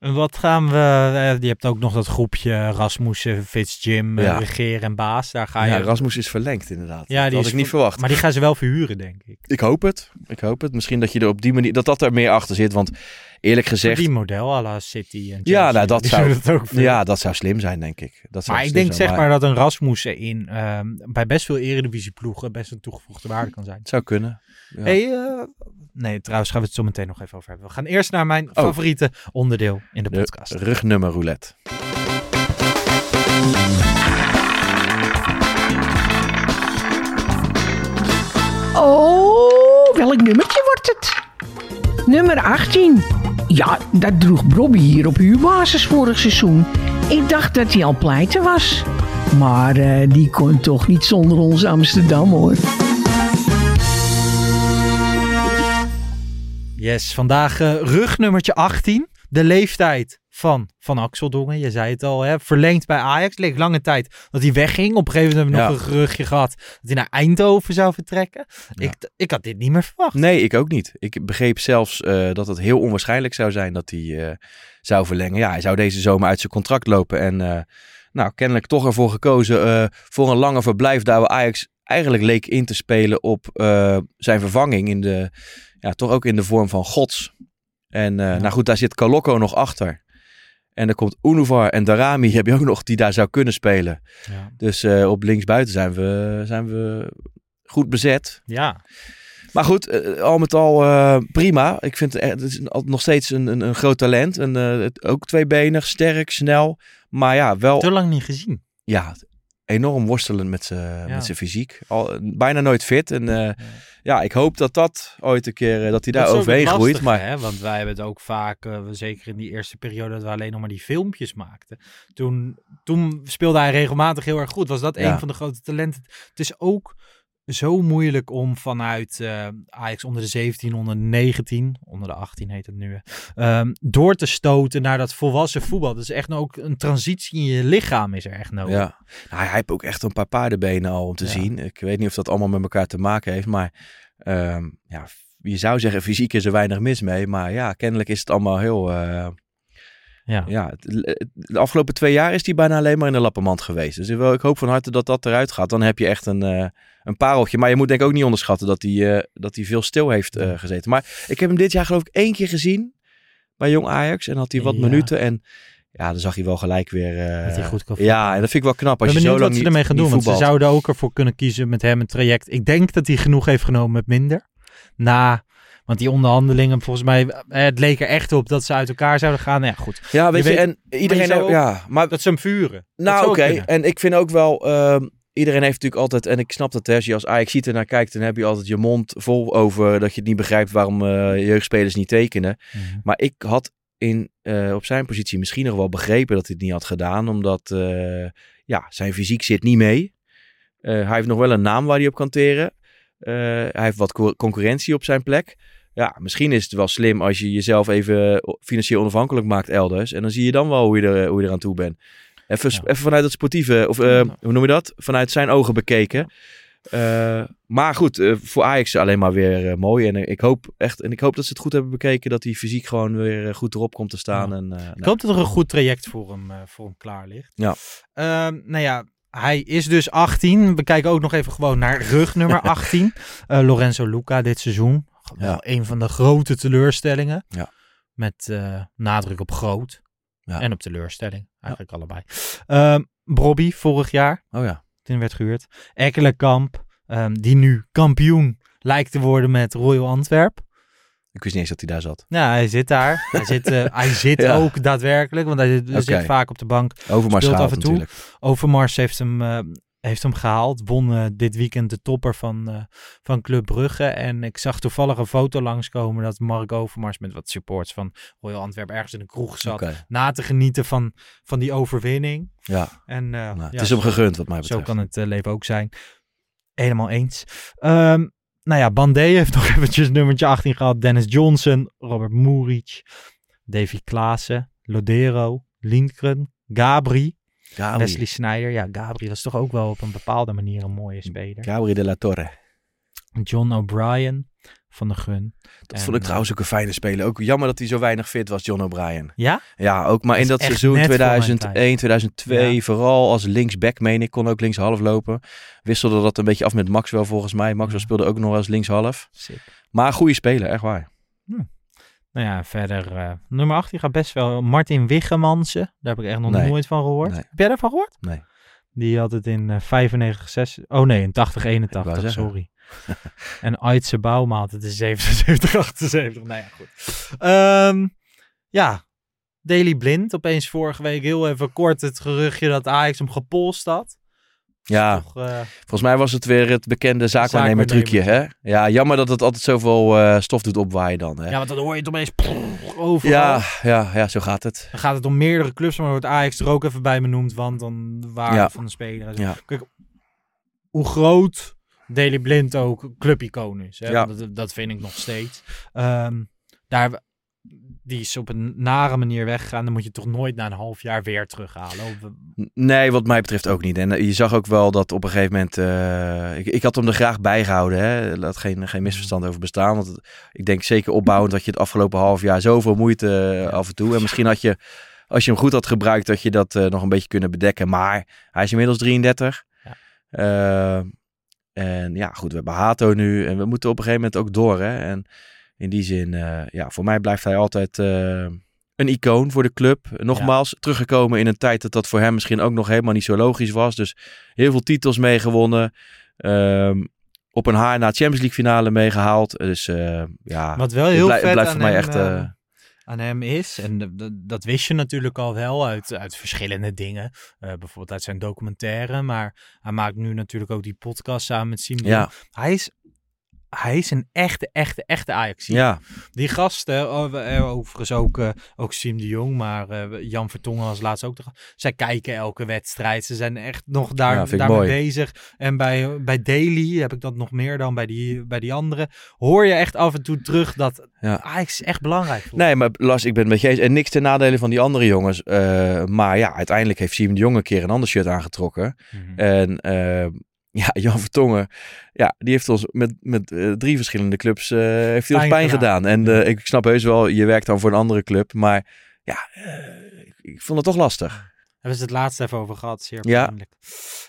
En wat gaan we... eh, je hebt ook nog dat groepje Rasmussen, Fitz, Jim, eh, Ja. Regeer en Baas. Daar ga ja, je... Rasmus is verlengd inderdaad. Ja, dat had ik niet ver- verwacht. Maar die gaan ze wel verhuren, denk ik. Ik hoop het. Ik hoop het. Misschien dat je er op die manier dat dat er meer achter zit. Want eerlijk gezegd, Die model à la City en Ja, nou, dat zou- ook ja, dat zou slim zijn, denk ik. Dat zou Maar ik denk zijn, zeg maar dat een Rasmussen in ehm, bij best veel eredivisieploegen best een toegevoegde waarde kan zijn. Het zou kunnen. Ja. Hey, eh, nee, trouwens gaan we het zo meteen nog even over hebben. We gaan eerst naar mijn Oh. favoriete onderdeel in de De podcast. rugnummer roulette. Oh, welk nummertje wordt het? Nummer 18. Ja, dat droeg Bobby hier op huurbasis vorig seizoen. Ik dacht dat hij al pleiten was. Maar eh, die kon toch niet zonder ons Amsterdam hoor. Yes, vandaag eh, rugnummertje 18. De leeftijd van Van Axeldongen. Je zei het al, hè? verlengd bij Ajax. Leek lange tijd dat hij wegging. Op een gegeven moment hebben we nog een geruchtje gehad dat hij naar Eindhoven zou vertrekken. Ja. Ik, ik had dit niet meer verwacht. Nee, ik ook niet. Ik begreep zelfs eh, dat het heel onwaarschijnlijk zou zijn dat hij eh, zou verlengen. Ja, hij zou deze zomer uit zijn contract lopen. En nou, kennelijk toch ervoor gekozen voor een lange verblijf. Daar we Ajax eigenlijk leek in te spelen op zijn vervanging. In de, ja, toch ook in de vorm van gods. En eh, nou goed, daar zit Kaloko nog achter. En er komt Unuvar en Darami heb je ook nog die daar zou kunnen spelen. Ja. Dus eh, op linksbuiten zijn we, zijn we goed bezet. ja. Maar goed, eh, al met al prima. Ik vind het, is nog steeds een, een, een groot talent. En, ook tweebenig, sterk, snel. Maar ja, wel Te lang niet gezien. ja, enorm worstelen met zijn Ja. met zijn fysiek. Al, bijna nooit fit. En ja, ik hoop dat dat ooit een keer, eh, dat hij daar Dat overheen groeit. Maar Hè? Want wij hebben het ook vaak, eh, zeker in die eerste periode, dat we alleen nog maar die filmpjes maakten. Toen, toen speelde hij regelmatig heel erg goed. Was dat Ja. een van de grote talenten. Het is ook zo moeilijk om vanuit eh, Ajax onder de 17, onder de 19, onder de 18 heet het nu, ehm, door te stoten naar dat volwassen voetbal. Dat is echt nou ook een transitie in je lichaam is er echt nodig. ja, nou, hij heeft ook echt een paar paardenbenen al om te Ja. zien. Ik weet niet of dat allemaal met elkaar te maken heeft. Maar ehm, ja, je zou zeggen, fysiek is er weinig mis mee. Maar ja, kennelijk is het allemaal heel... eh, Ja. ja, het- de afgelopen twee jaar is hij bijna alleen maar in de lappenmand geweest. Dus ik hoop van harte dat dat eruit gaat. Dan heb je echt een, eh, een pareltje. Maar je moet denk ik ook niet onderschatten dat hij, eh, dat hij veel stil heeft eh, gezeten. Maar ik heb hem dit jaar geloof ik één keer gezien bij Jong Ajax. En had hij wat Ja. minuten. En ja, dan zag hij wel gelijk weer... Dat hij goed kan Ja, en dat vind ik wel knap. Als ben je zo lang wat ze niet, ermee gaan doen. Want ze zouden ook ervoor kunnen kiezen met hem een traject. Ik denk dat hij genoeg heeft genomen met minder. Na, want die onderhandelingen, volgens mij, eh, het leek er echt op dat ze uit elkaar zouden gaan. Nou ja, goed. Ja, weet Je weet- en iedereen... ook- ja, maar Dat ze hem vuren. Nou, oké. En ik vind ook wel, ehm, iedereen heeft natuurlijk altijd, en ik snap dat, hè, als je als Ajax ziet naar kijkt, dan heb je altijd je mond vol over dat je het niet begrijpt waarom eh, jeugdspelers niet tekenen. Mhm. Maar ik had in, eh, op zijn positie misschien nog wel begrepen dat hij het niet had gedaan, omdat ja, zijn fysiek zit niet mee. Hij heeft nog wel een naam waar hij op kan teren. Hij heeft wat co- concurrentie op zijn plek. Ja, misschien is het wel slim als je jezelf even financieel onafhankelijk maakt elders. En dan zie je dan wel hoe je, er, hoe je eraan toe bent. Even, Ja. even vanuit het sportieve, of eh, hoe noem je dat? Vanuit zijn ogen bekeken. Eh, maar goed, eh, voor Ajax alleen maar weer eh, mooi. En eh, ik hoop echt, en ik hoop dat ze het goed hebben bekeken, dat hij fysiek gewoon weer eh, goed erop komt te staan. Ja. En, eh, Ik nou, hoop dat er een goed traject voor hem, eh, voor hem klaar ligt. Ja. Ehm, nou ja, hij is dus 18. We kijken ook nog even gewoon naar rugnummer 18. Eh, Lorenzo Luca dit seizoen. Ja. een van de grote teleurstellingen. Ja. Met eh, nadruk op groot. Ja. En op teleurstelling. Eigenlijk allebei. Brobby vorig jaar. oh ja. Toen werd gehuurd. Ekkelenkamp. ehm, die nu kampioen lijkt te worden met Royal Antwerp. Ik wist niet eens dat hij daar zat. Ja, hij zit daar. hij zit, eh, hij zit Ja. ook daadwerkelijk, want hij zit, Oké. zit vaak op de bank. Overmars af en toe. natuurlijk. Overmars heeft hem, eh, heeft hem gehaald. Won eh, dit weekend de topper van, eh, van Club Brugge. En ik zag toevallig een foto langskomen dat Mark Overmars met wat supports van Royal Antwerp ergens in een kroeg zat. Na te genieten van, van die overwinning. ja. En, eh, Nou, ja, het is hem zo- gegund wat mij Zo betreft. kan het leven ook zijn. Helemaal eens. Ehm, nou ja, Bandé heeft nog eventjes nummertje 18 gehad. Dennis Johnson, Robert Muric, Davy Klaassen, Lodero, Lindgren, Gabri. Gabri. Wesley Sneijder. Ja, Gabri was toch ook wel op een bepaalde manier een mooie speler. Gabri de la Torre. John O'Brien van de Gun. Dat En, vond ik eh, trouwens ook een fijne speler. Ook jammer dat hij zo weinig fit was, John O'Brien. Ja? Ja, ook maar in is dat seizoen net voor mijn 2001, 2002, Ja. vooral als linksback, meen ik, kon ook linkshalf lopen. Wisselde dat een beetje af met Maxwell volgens mij. Maxwell speelde ook nog als linkshalf. Sick. Maar goede speler, echt waar. Nou ja, verder. eh, nummer 8, die gaat best wel. Martin Wiggemansen. Daar heb ik echt nog Nee. nooit van gehoord. Nee. Heb jij daarvan gehoord? Nee. Die had het in eh 95, 6. Oh nee, in 80, Ik 81. wou zeggen. Sorry. en Aitse Bouma had het in 77, 78. Nou ja, goed. Ehm, ja. Daily Blind. Opeens vorige week heel even kort het geruchtje dat Ajax hem gepolst had. Ja, Toch, eh, volgens mij was het weer het bekende zaakwaarnemer trucje, hè? Ja, jammer dat het altijd zoveel eh, stof doet opwaaien dan, hè? ja, want dan hoor je het opeens overal. ja, ja, ja, zo gaat het. Dan gaat het om meerdere clubs, maar wordt Ajax er ook even bij benoemd, want dan de waarde Ja. van de speler. Ja. Kijk, hoe groot Daily Blind ook clubicoon is. Hè? Ja. Dat, dat vind ik nog steeds. Ehm, daar, die is op een nare manier weggegaan. Dan moet je toch nooit na een half jaar weer terughalen. Of, N- Nee, wat mij betreft ook niet. En eh, je zag ook wel dat op een gegeven moment... eh, ik, ik had hem er graag bij gehouden. Hè? Laat geen, geen misverstand over bestaan. Want het- ik denk zeker opbouwend dat je het afgelopen half jaar zoveel moeite eh, af en toe. En misschien had je, als je hem goed had gebruikt, dat je dat eh, nog een beetje kunnen bedekken. Maar hij is inmiddels 33. Ja. Eh, en ja, goed, we hebben Hato nu. En we moeten op een gegeven moment ook door. Hè? En in die zin, eh, ja, voor mij blijft hij altijd... eh, een icoon voor de club. Nogmaals, teruggekomen in een tijd dat dat voor hem misschien ook nog helemaal niet zo logisch was. Dus heel veel titels meegewonnen. Ehm, op een haar na Champions League finale meegehaald. Dus eh, ja, wat wel heel blij- het vet blijft voor mij hem, echt... aan hem is. En dat wist je natuurlijk al wel uit, uit verschillende dingen. Bijvoorbeeld uit zijn documentaire. Maar hij maakt nu natuurlijk ook die podcast samen met Siem de Ja. Hij is, hij is een echte, echte, echte ajax ja, Die gasten, oh, eh, overigens ook, eh, ook Siem de Jong, maar eh, Jan Vertongen was laatst ook. Zij kijken elke wedstrijd. Ze zijn echt nog daar, Ja, daarmee mooi. bezig. En bij, bij Daily heb ik dat nog meer dan bij die, bij die anderen. Hoor je echt af en toe terug dat Ja. Ajax is echt belangrijk. voor nee, maar Lars, ik ben het met je eens. En niks ten nadele van die andere jongens. Eh, maar ja, uiteindelijk heeft Siem de Jong een keer een ander shirt aangetrokken. Mhm. En eh, ja, Jan Vertongen, ja, die heeft ons met, met eh, drie verschillende clubs eh, heeft ons Pijn pijn gedaan. gedaan. En Ja. eh, ik snap heus wel, je werkt dan voor een andere club. Maar ja, ik, ik vond het toch lastig. Hebben ze het laatst even over gehad. Zeer Ja. pijnlijk.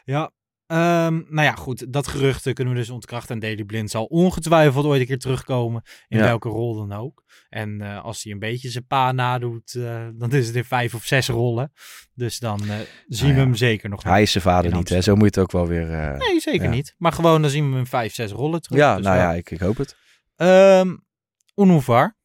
Ja. Ehm, nou ja, goed. Dat gerucht kunnen we dus ontkrachten. En Daily Blind zal ongetwijfeld ooit een keer terugkomen. In Ja. welke rol dan ook. En eh, als hij een beetje zijn pa nadoet, eh, dan is het in vijf of zes rollen. Dus dan eh, zien Nou we ja. hem zeker nog. Hij is zijn vader niet, hè? Zo moet je het ook wel weer... Nee, zeker Ja. niet. Maar gewoon dan zien we hem in vijf, zes rollen terug. ja, Dus nou wel. ja, ik, ik hoop het. Ehm Unhuvar.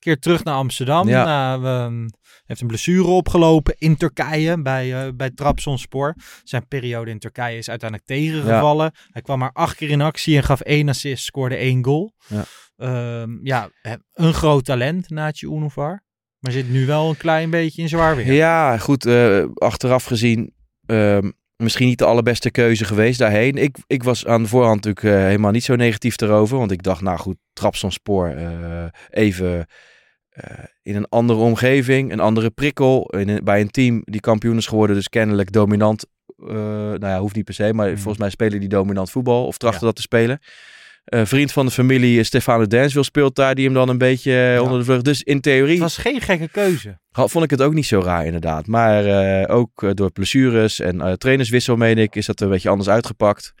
Keer terug naar Amsterdam. Ja. Nou, ehm, heeft een blessure opgelopen in Turkije bij, eh bij Trabzonspor. Zijn periode in Turkije is uiteindelijk tegengevallen. Hij kwam maar acht keer in actie en gaf één assist, scoorde één goal. Ja. Ehm, ja, eh, een groot talent, Naatje Unhuvar. Maar zit nu wel een klein beetje in zwaar weer. Ja, goed, eh, achteraf gezien ehm, misschien niet de allerbeste keuze geweest daarheen. Ik, ik was aan de voorhand natuurlijk eh, helemaal niet zo negatief erover. Want ik dacht, nou goed, Trabzonspor eh even eh, in een andere omgeving, een andere prikkel. In een- bij een team die kampioen is geworden, dus kennelijk dominant. nou ja, hoeft niet per se, maar Hmm. volgens mij spelen die dominant voetbal of trachten Ja. dat te spelen. Eh, vriend van de familie, Stefano Dansville, speelt daar, die hem dan een beetje eh, Ja. onder de vlucht. Dus in theorie Het was geen gekke keuze. vond ik het ook niet zo raar inderdaad. Maar eh, ook door blessures en trainerswissel, meen ik, is dat een beetje anders uitgepakt.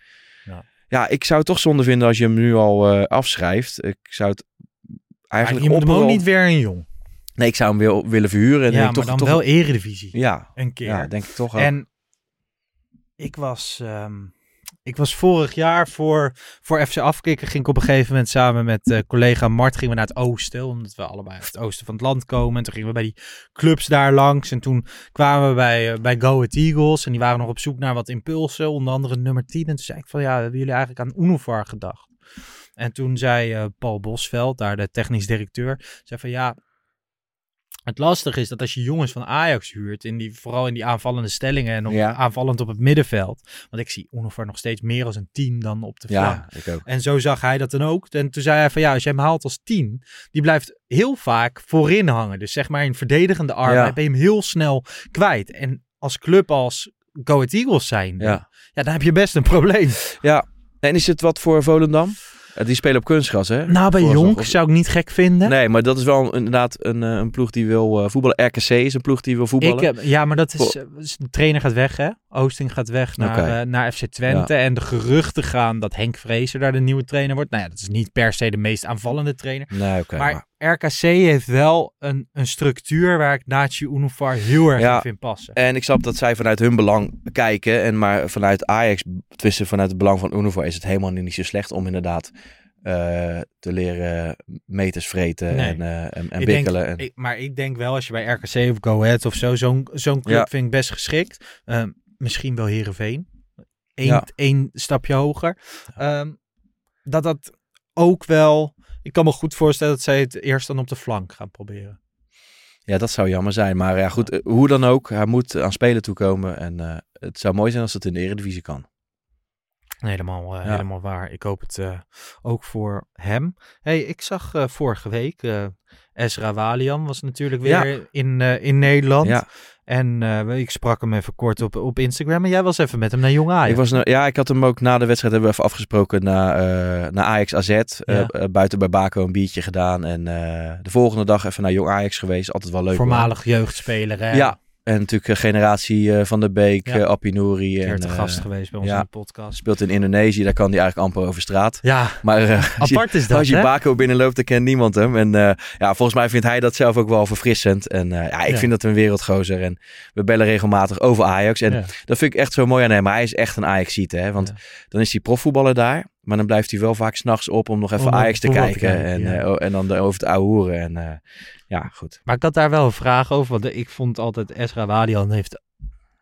Ja. Ja, ik zou het toch zonde vinden als je hem nu al afschrijft. Ik zou het Maar eigenlijk je moet hem ook niet weer een jong. Nee, ik zou hem wil, willen verhuren. En ja, maar toch, dan toch... wel eredivisie. Ja, Een keer. ja, denk ik toch ook. En ik was, ehm, ik was vorig jaar voor, voor FC Afkikken. Ging ik op een gegeven moment samen met eh, collega Mart gingen we naar het oosten. Omdat we allebei uit het oosten van het land komen. En toen gingen we bij die clubs daar langs. En toen kwamen we bij, eh, bij Go Eagles. En die waren nog op zoek naar wat impulsen. Onder andere nummer 10. En toen zei ik van ja, hebben jullie eigenlijk aan Unuvar gedacht? En toen zei eh, Paul Bosveld, daar de technisch directeur, zei van ja, het lastige is dat als je jongens van Ajax huurt, in die, vooral in die aanvallende stellingen en op, Ja. aanvallend op het middenveld. Want ik zie Unovar nog steeds meer als een 10 dan op de flank. ja, ik ook. En zo zag hij dat dan ook. En toen zei hij van ja, als jij hem haalt als 10, die blijft heel vaak voorin hangen. Dus zeg maar in verdedigende arbeid Ja. ben je hem heel snel kwijt. En als club als Go Ahead Eagles zijn, ja. Ja. dan heb je best een probleem. En is het wat voor Volendam? Eh, Die spelen op kunstgras, hè? Nou, bij Voorzorg, Jonk zou ik niet gek vinden. Nee, maar dat is wel een- inderdaad een, eh, een ploeg die wil eh, voetballen. RKC is een ploeg die wil voetballen. Ik, heb- ja, maar dat is, de trainer gaat weg, hè? Oosting gaat weg naar, naar FC Twente. En de geruchten gaan dat Henk Vrezer daar de nieuwe trainer wordt. Nou ja, dat is niet per se de meest aanvallende trainer. nee, oké. maar RKC heeft wel een, een structuur waar ik Nachi Unifar heel erg Ja. in vind passen. En ik snap dat zij vanuit hun belang kijken. En maar vanuit Ajax, tussen vanuit het belang van Unifor, is het helemaal niet zo slecht om inderdaad eh, te leren meters vreten Nee. en, eh, en, en Ik denk- bikkelen. en, Ik, maar ik denk wel, als je bij RKC of Go Ahead of zo, zo'n zo'n club Ja. vind ik best geschikt. Ehm, misschien wel Heerenveen. Eén, Ja. één stapje hoger. Ehm, dat dat ook wel... Ik kan me goed voorstellen dat zij het eerst dan op de flank gaan proberen. ja, dat zou jammer zijn. Maar ja, goed, eh, hoe dan ook, hij moet aan spelen toekomen. En eh, het zou mooi zijn als het in de Eredivisie kan. Helemaal, eh, Ja. helemaal waar. Ik hoop het ook voor hem. Hey, ik zag vorige week... Ezra Walian was natuurlijk weer Ja. in, in Nederland. En eh, ik sprak hem even kort op, op Instagram. En jij was even met hem naar Jong Ajax. Ik was, ja, ik had hem ook na de wedstrijd hebben we even afgesproken naar, eh, naar Ajax AZ. Eh, Ja. buiten bij Baco een biertje gedaan. En de volgende dag even naar Jong Ajax geweest. Altijd wel leuk. Voormalig jeugdspeler, hè? Ja, en natuurlijk eh, generatie eh, van de Beek, Ja. eh Appie Nouri. Een keer En, te gast geweest bij ons ja. in de podcast. speelt in Indonesië, daar kan hij eigenlijk amper over straat. Ja, Maar als je, apart is dat, als je hè? Baco binnenloopt, dan kent niemand hem. En ja, volgens mij vindt hij dat zelf ook wel verfrissend. En ja, ik Ja. vind dat een wereldgozer. En we bellen regelmatig over Ajax. En dat vind ik echt zo mooi aan hem. Maar hij is echt een Ajax-ziet, hè. Want dan is hij profvoetballer daar. Maar dan blijft hij wel vaak s'nachts op om nog even Om Ajax te kijken. en, ja. eh, en dan over het ouwe hoeren. En eh, ja, goed. Maar ik had daar wel een vraag over. Want ik vond altijd Ezra Wadian heeft,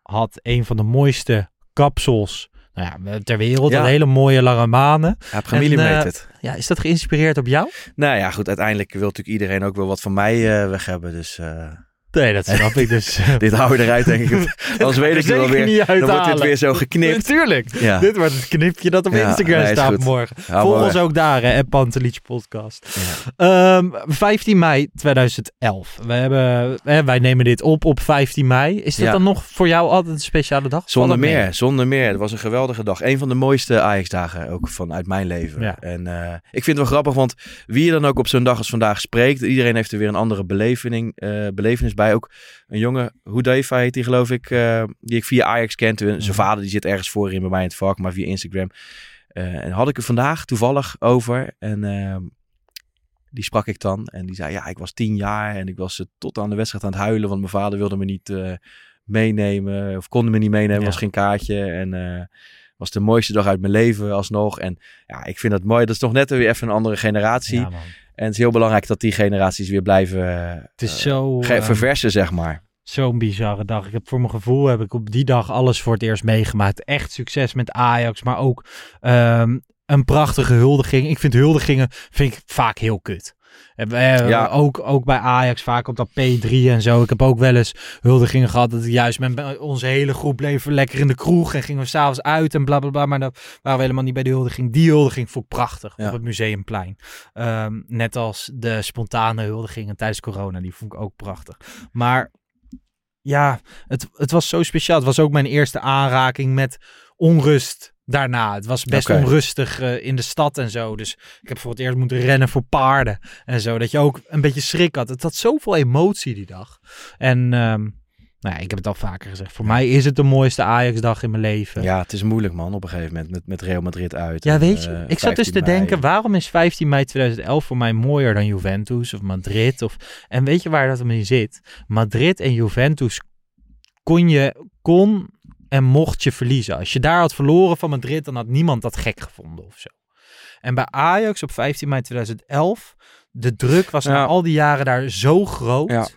had een van de mooiste kapsels nou ja, ter wereld. Ja. Een hele mooie lange manen. Heeft gemillimeterd. Ja, is dat geïnspireerd op jou? Nou ja, goed. Uiteindelijk wil natuurlijk iedereen ook wel wat van mij eh, weg hebben. Dus eh, Nee, dat snap ik dus. dit houden we eruit, denk ik. Anders weet ik het wel weer. Niet Dan wordt dit weer zo geknipt. Natuurlijk. Ja. Dit wordt het knipje dat op Ja, Instagram nee, staat goed. morgen. Hou Volg ons ook daar, hè, Pantelietje Podcast. Ja. Ehm, 15 mei 2011. We hebben, hè, wij nemen dit op op 15 mei. Is dat dan nog voor jou altijd een speciale dag? Zonder mee? meer, zonder meer. Het was een geweldige dag. Een van de mooiste Ajax-dagen ook vanuit mijn leven. En eh, ik vind het wel grappig, want wie je dan ook op zo'n dag als vandaag spreekt, iedereen heeft er weer een andere beleving, eh, belevenis bij. Ook een jongen, Hudaifa heet die geloof ik, eh, die ik via Ajax kent. Zijn Mhm. vader die zit ergens voorin bij mij in het vak, maar via Instagram. Eh, en had ik er vandaag toevallig over. En ehm, die sprak ik dan. En die zei, ja, ik was tien jaar en ik was eh, tot aan de wedstrijd aan het huilen, want mijn vader wilde me niet eh, meenemen. Of konden me niet meenemen, Ja. was geen kaartje. En eh, was de mooiste dag uit mijn leven alsnog. En ja, ik vind dat mooi. Dat is toch net weer even een andere generatie. Ja. En het is heel belangrijk dat die generaties weer blijven Het is eh, zo, ehm, verversen, zeg maar. zo'n bizarre dag. Ik heb voor mijn gevoel heb ik op die dag alles voor het eerst meegemaakt. Echt succes met Ajax, maar ook ehm, een prachtige huldiging. Ik vind huldigingen vind ik vaak heel kut. Ja. ook, ook bij Ajax, vaak op dat P3 en zo. Ik heb ook wel eens huldigingen gehad dat juist met onze hele groep bleven lekker in de kroeg en gingen we s'avonds uit en bla bla bla. Maar dan waren we helemaal niet bij de huldiging. Die huldiging vond ik prachtig Ja. op het Museumplein. Ehm, net als de spontane huldigingen tijdens corona, die vond ik ook prachtig. Maar ja, het, het was zo speciaal. Het was ook mijn eerste aanraking met onrust daarna. Het was best onrustig eh, in de stad en zo. Dus ik heb voor het eerst moeten rennen voor paarden en zo. Dat je ook een beetje schrik had. Het had zoveel emotie die dag. En ehm, nou ja, ik heb het al vaker gezegd. Voor mij is het de mooiste Ajax-dag in mijn leven. Ja, het is moeilijk man op een gegeven moment met, met Real Madrid uit. Ja, En, weet je, eh, ik zat dus 15 te mei. denken, waarom is 15 mei 2011 voor mij mooier dan Juventus of Madrid? Of, en weet je waar dat hem in zit? Madrid en Juventus kon je, kon en mocht je verliezen. Als je daar had verloren van Madrid, dan had niemand dat gek gevonden of zo. En bij Ajax op 15 mei 2011, de druk was na al die jaren daar zo groot. Ja.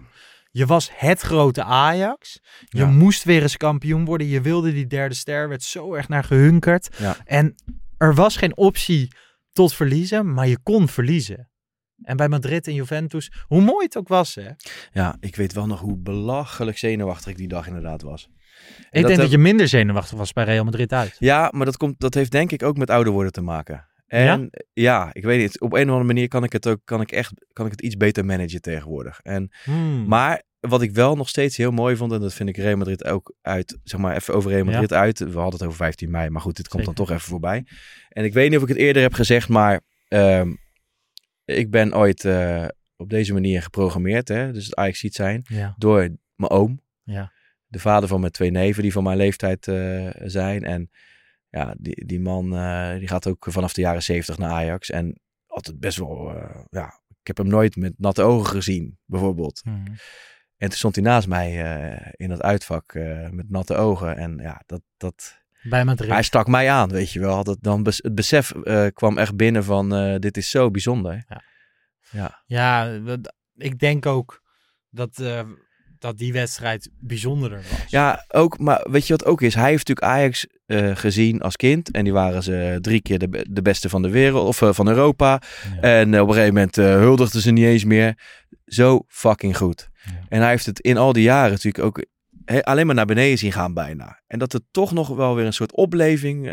Je was het grote Ajax. Je Ja. moest weer eens kampioen worden. Je wilde die derde ster. Werd zo erg naar gehunkerd. En er was geen optie tot verliezen, maar je kon verliezen. En bij Madrid en Juventus, hoe mooi het ook was, hè? Ja, ik weet wel nog hoe belachelijk zenuwachtig ik die dag inderdaad was. En ik denk dat je minder zenuwachtig was bij Real Madrid uit. Ja, maar dat, komt, dat heeft denk ik ook met ouder worden te maken. En ja? ik weet niet. Op een of andere manier kan ik het ook, kan ik echt, kan ik het iets beter managen tegenwoordig. En, Hmm. maar wat ik wel nog steeds heel mooi vond, en dat vind ik Real Madrid ook uit, zeg maar even over Real Madrid uit. We hadden het over 15 mei, maar goed, dit komt dan toch even voorbij. En ik weet niet of ik het eerder heb gezegd, maar ehm, ik ben ooit eh, op deze manier geprogrammeerd, hè, dus het Ajax ziet zijn, Ja. door mijn oom. Ja. De vader van mijn twee neven die van mijn leeftijd eh, zijn. En ja, die, die man eh, die gaat ook vanaf de jaren 70 naar Ajax. En altijd best wel, eh, ja, ik heb hem nooit met natte ogen gezien, bijvoorbeeld. Mhm. En toen stond hij naast mij in dat uitvak met natte ogen. En ja, dat, dat, Bij Madrid. hij stak mij aan, weet je wel. Dat, dan bes- het besef kwam echt binnen van, dit is zo bijzonder. Ja. Ja, Ja, ik denk ook dat, dat die wedstrijd bijzonderder was. ja ook, maar weet je wat ook is? Hij heeft natuurlijk Ajax eh, gezien als kind. En die waren ze drie keer de, be- de beste van de wereld, of eh, van Europa. Ja. En eh, op een gegeven moment huldigden ze niet eens meer. Zo fucking goed. Ja. En hij heeft het in al die jaren natuurlijk ook he- alleen maar naar beneden zien gaan bijna. En dat er toch nog wel weer een soort opleving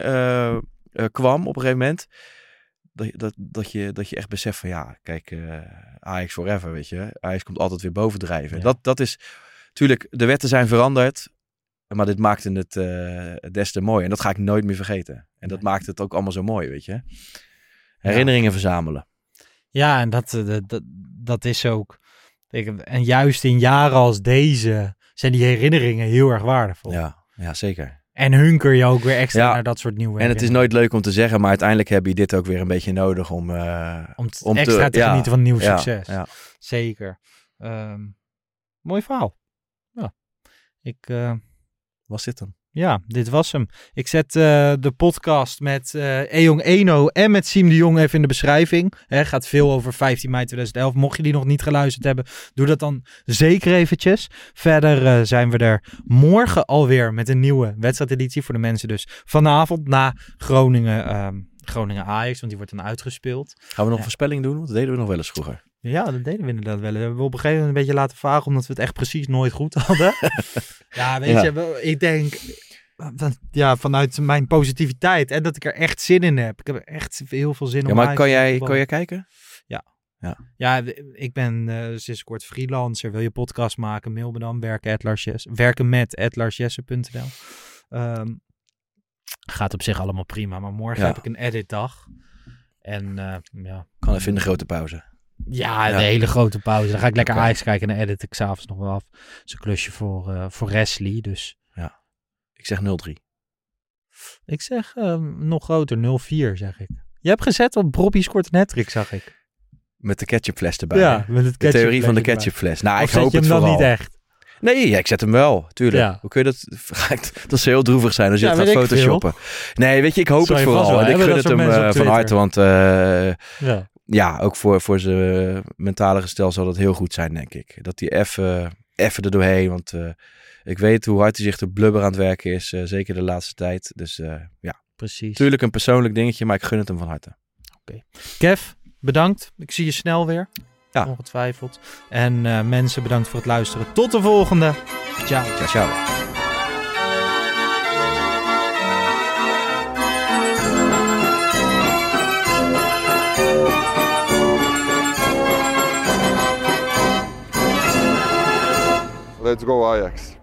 kwam op een gegeven moment. Dat, je- dat, dat, je, dat je echt beseft van ja, kijk, eh Ajax forever, weet je. Ajax komt altijd weer bovendrijven. Ja. Dat, dat is, natuurlijk, de wetten zijn veranderd. Maar dit maakte het eh, des te mooi. En dat ga ik nooit meer vergeten. En dat maakt het ook allemaal zo mooi, weet je. Herinneringen verzamelen. Ja, en dat, eh, dat, dat, dat is ook. Ik, en juist in jaren als deze zijn die herinneringen heel erg waardevol. Ja, ja, zeker. En hunker je ook weer extra Ja. naar dat soort nieuwe En het is nooit leuk om te zeggen, maar uiteindelijk heb je dit ook weer een beetje nodig om... eh, Om, extra te, ja, genieten van nieuw succes. ja. Zeker. Ehm, mooi verhaal. Ja. Ik, eh, Was dit dan? Ja, dit was hem. Ik zet eh, de podcast met eh Ejong Eno en met Siem de Jong even in de beschrijving. Hè, gaat veel over 15 mei 2011. Mocht je die nog niet geluisterd hebben, doe dat dan zeker eventjes. Verder eh, zijn we er morgen alweer met een nieuwe wedstrijdeditie voor de mensen dus vanavond na Groningen, ehm, Groningen Ajax, want die wordt dan uitgespeeld. Gaan we nog voorspelling doen? Want dat deden we nog wel eens vroeger. Ja, dat deden we inderdaad wel. We hebben op een gegeven moment een beetje laten vagen, omdat we het echt precies nooit goed hadden. ja, weet Ja. je, ik denk, ja, vanuit mijn positiviteit en dat ik er echt zin in heb. Ik heb er echt heel veel zin Ja, om maar kan jij, kan jij kijken? Ja, ik ben eh sinds kort freelancer. Wil je podcast maken? Mail me dan. Werken, werken met larsjesse.nl Ehm, Gaat op zich allemaal prima. Maar morgen Ja. heb ik een editdag. En eh, ja, Kan even in de grote pauze. Ja, Ja. een hele grote pauze. Dan ga ik lekker. Ajax kijken en dan edit ik s'avonds nog wel af. Dat is een klusje voor, eh voor Wesley. Dus Ik zeg 0-3. ik zeg eh, nog groter, 0-4 zeg ik. Je hebt gezet op Bobby scoort een hat zag ik. Met de ketchupfles erbij. hè? met het de theorie van de ketchupfles. Nou, ik hoop je het hem dan niet echt? Nee, ja, ik zet hem wel, tuurlijk. Ja. Hoe kun je dat... Dat zou heel droevig zijn als je Ja, het gaat photoshoppen. Nee, weet je, ik hoop het vooral. wel En ik gun het hem eh, van harte, want eh, Ja. ja, ook voor, voor zijn mentale gestel zal dat heel goed zijn, denk ik. Dat hij even, even er doorheen, want eh, ik weet hoe hard hij zich de blubber aan het werken is, eh, zeker de laatste tijd. Dus eh, ja, Precies. tuurlijk een persoonlijk dingetje, maar ik gun het hem van harte. Kev, bedankt. Ik zie je snel weer. Ja. Ongetwijfeld. En eh, mensen, bedankt voor het luisteren. Tot de volgende. Ciao. Ciao, ciao. Let's go Ajax.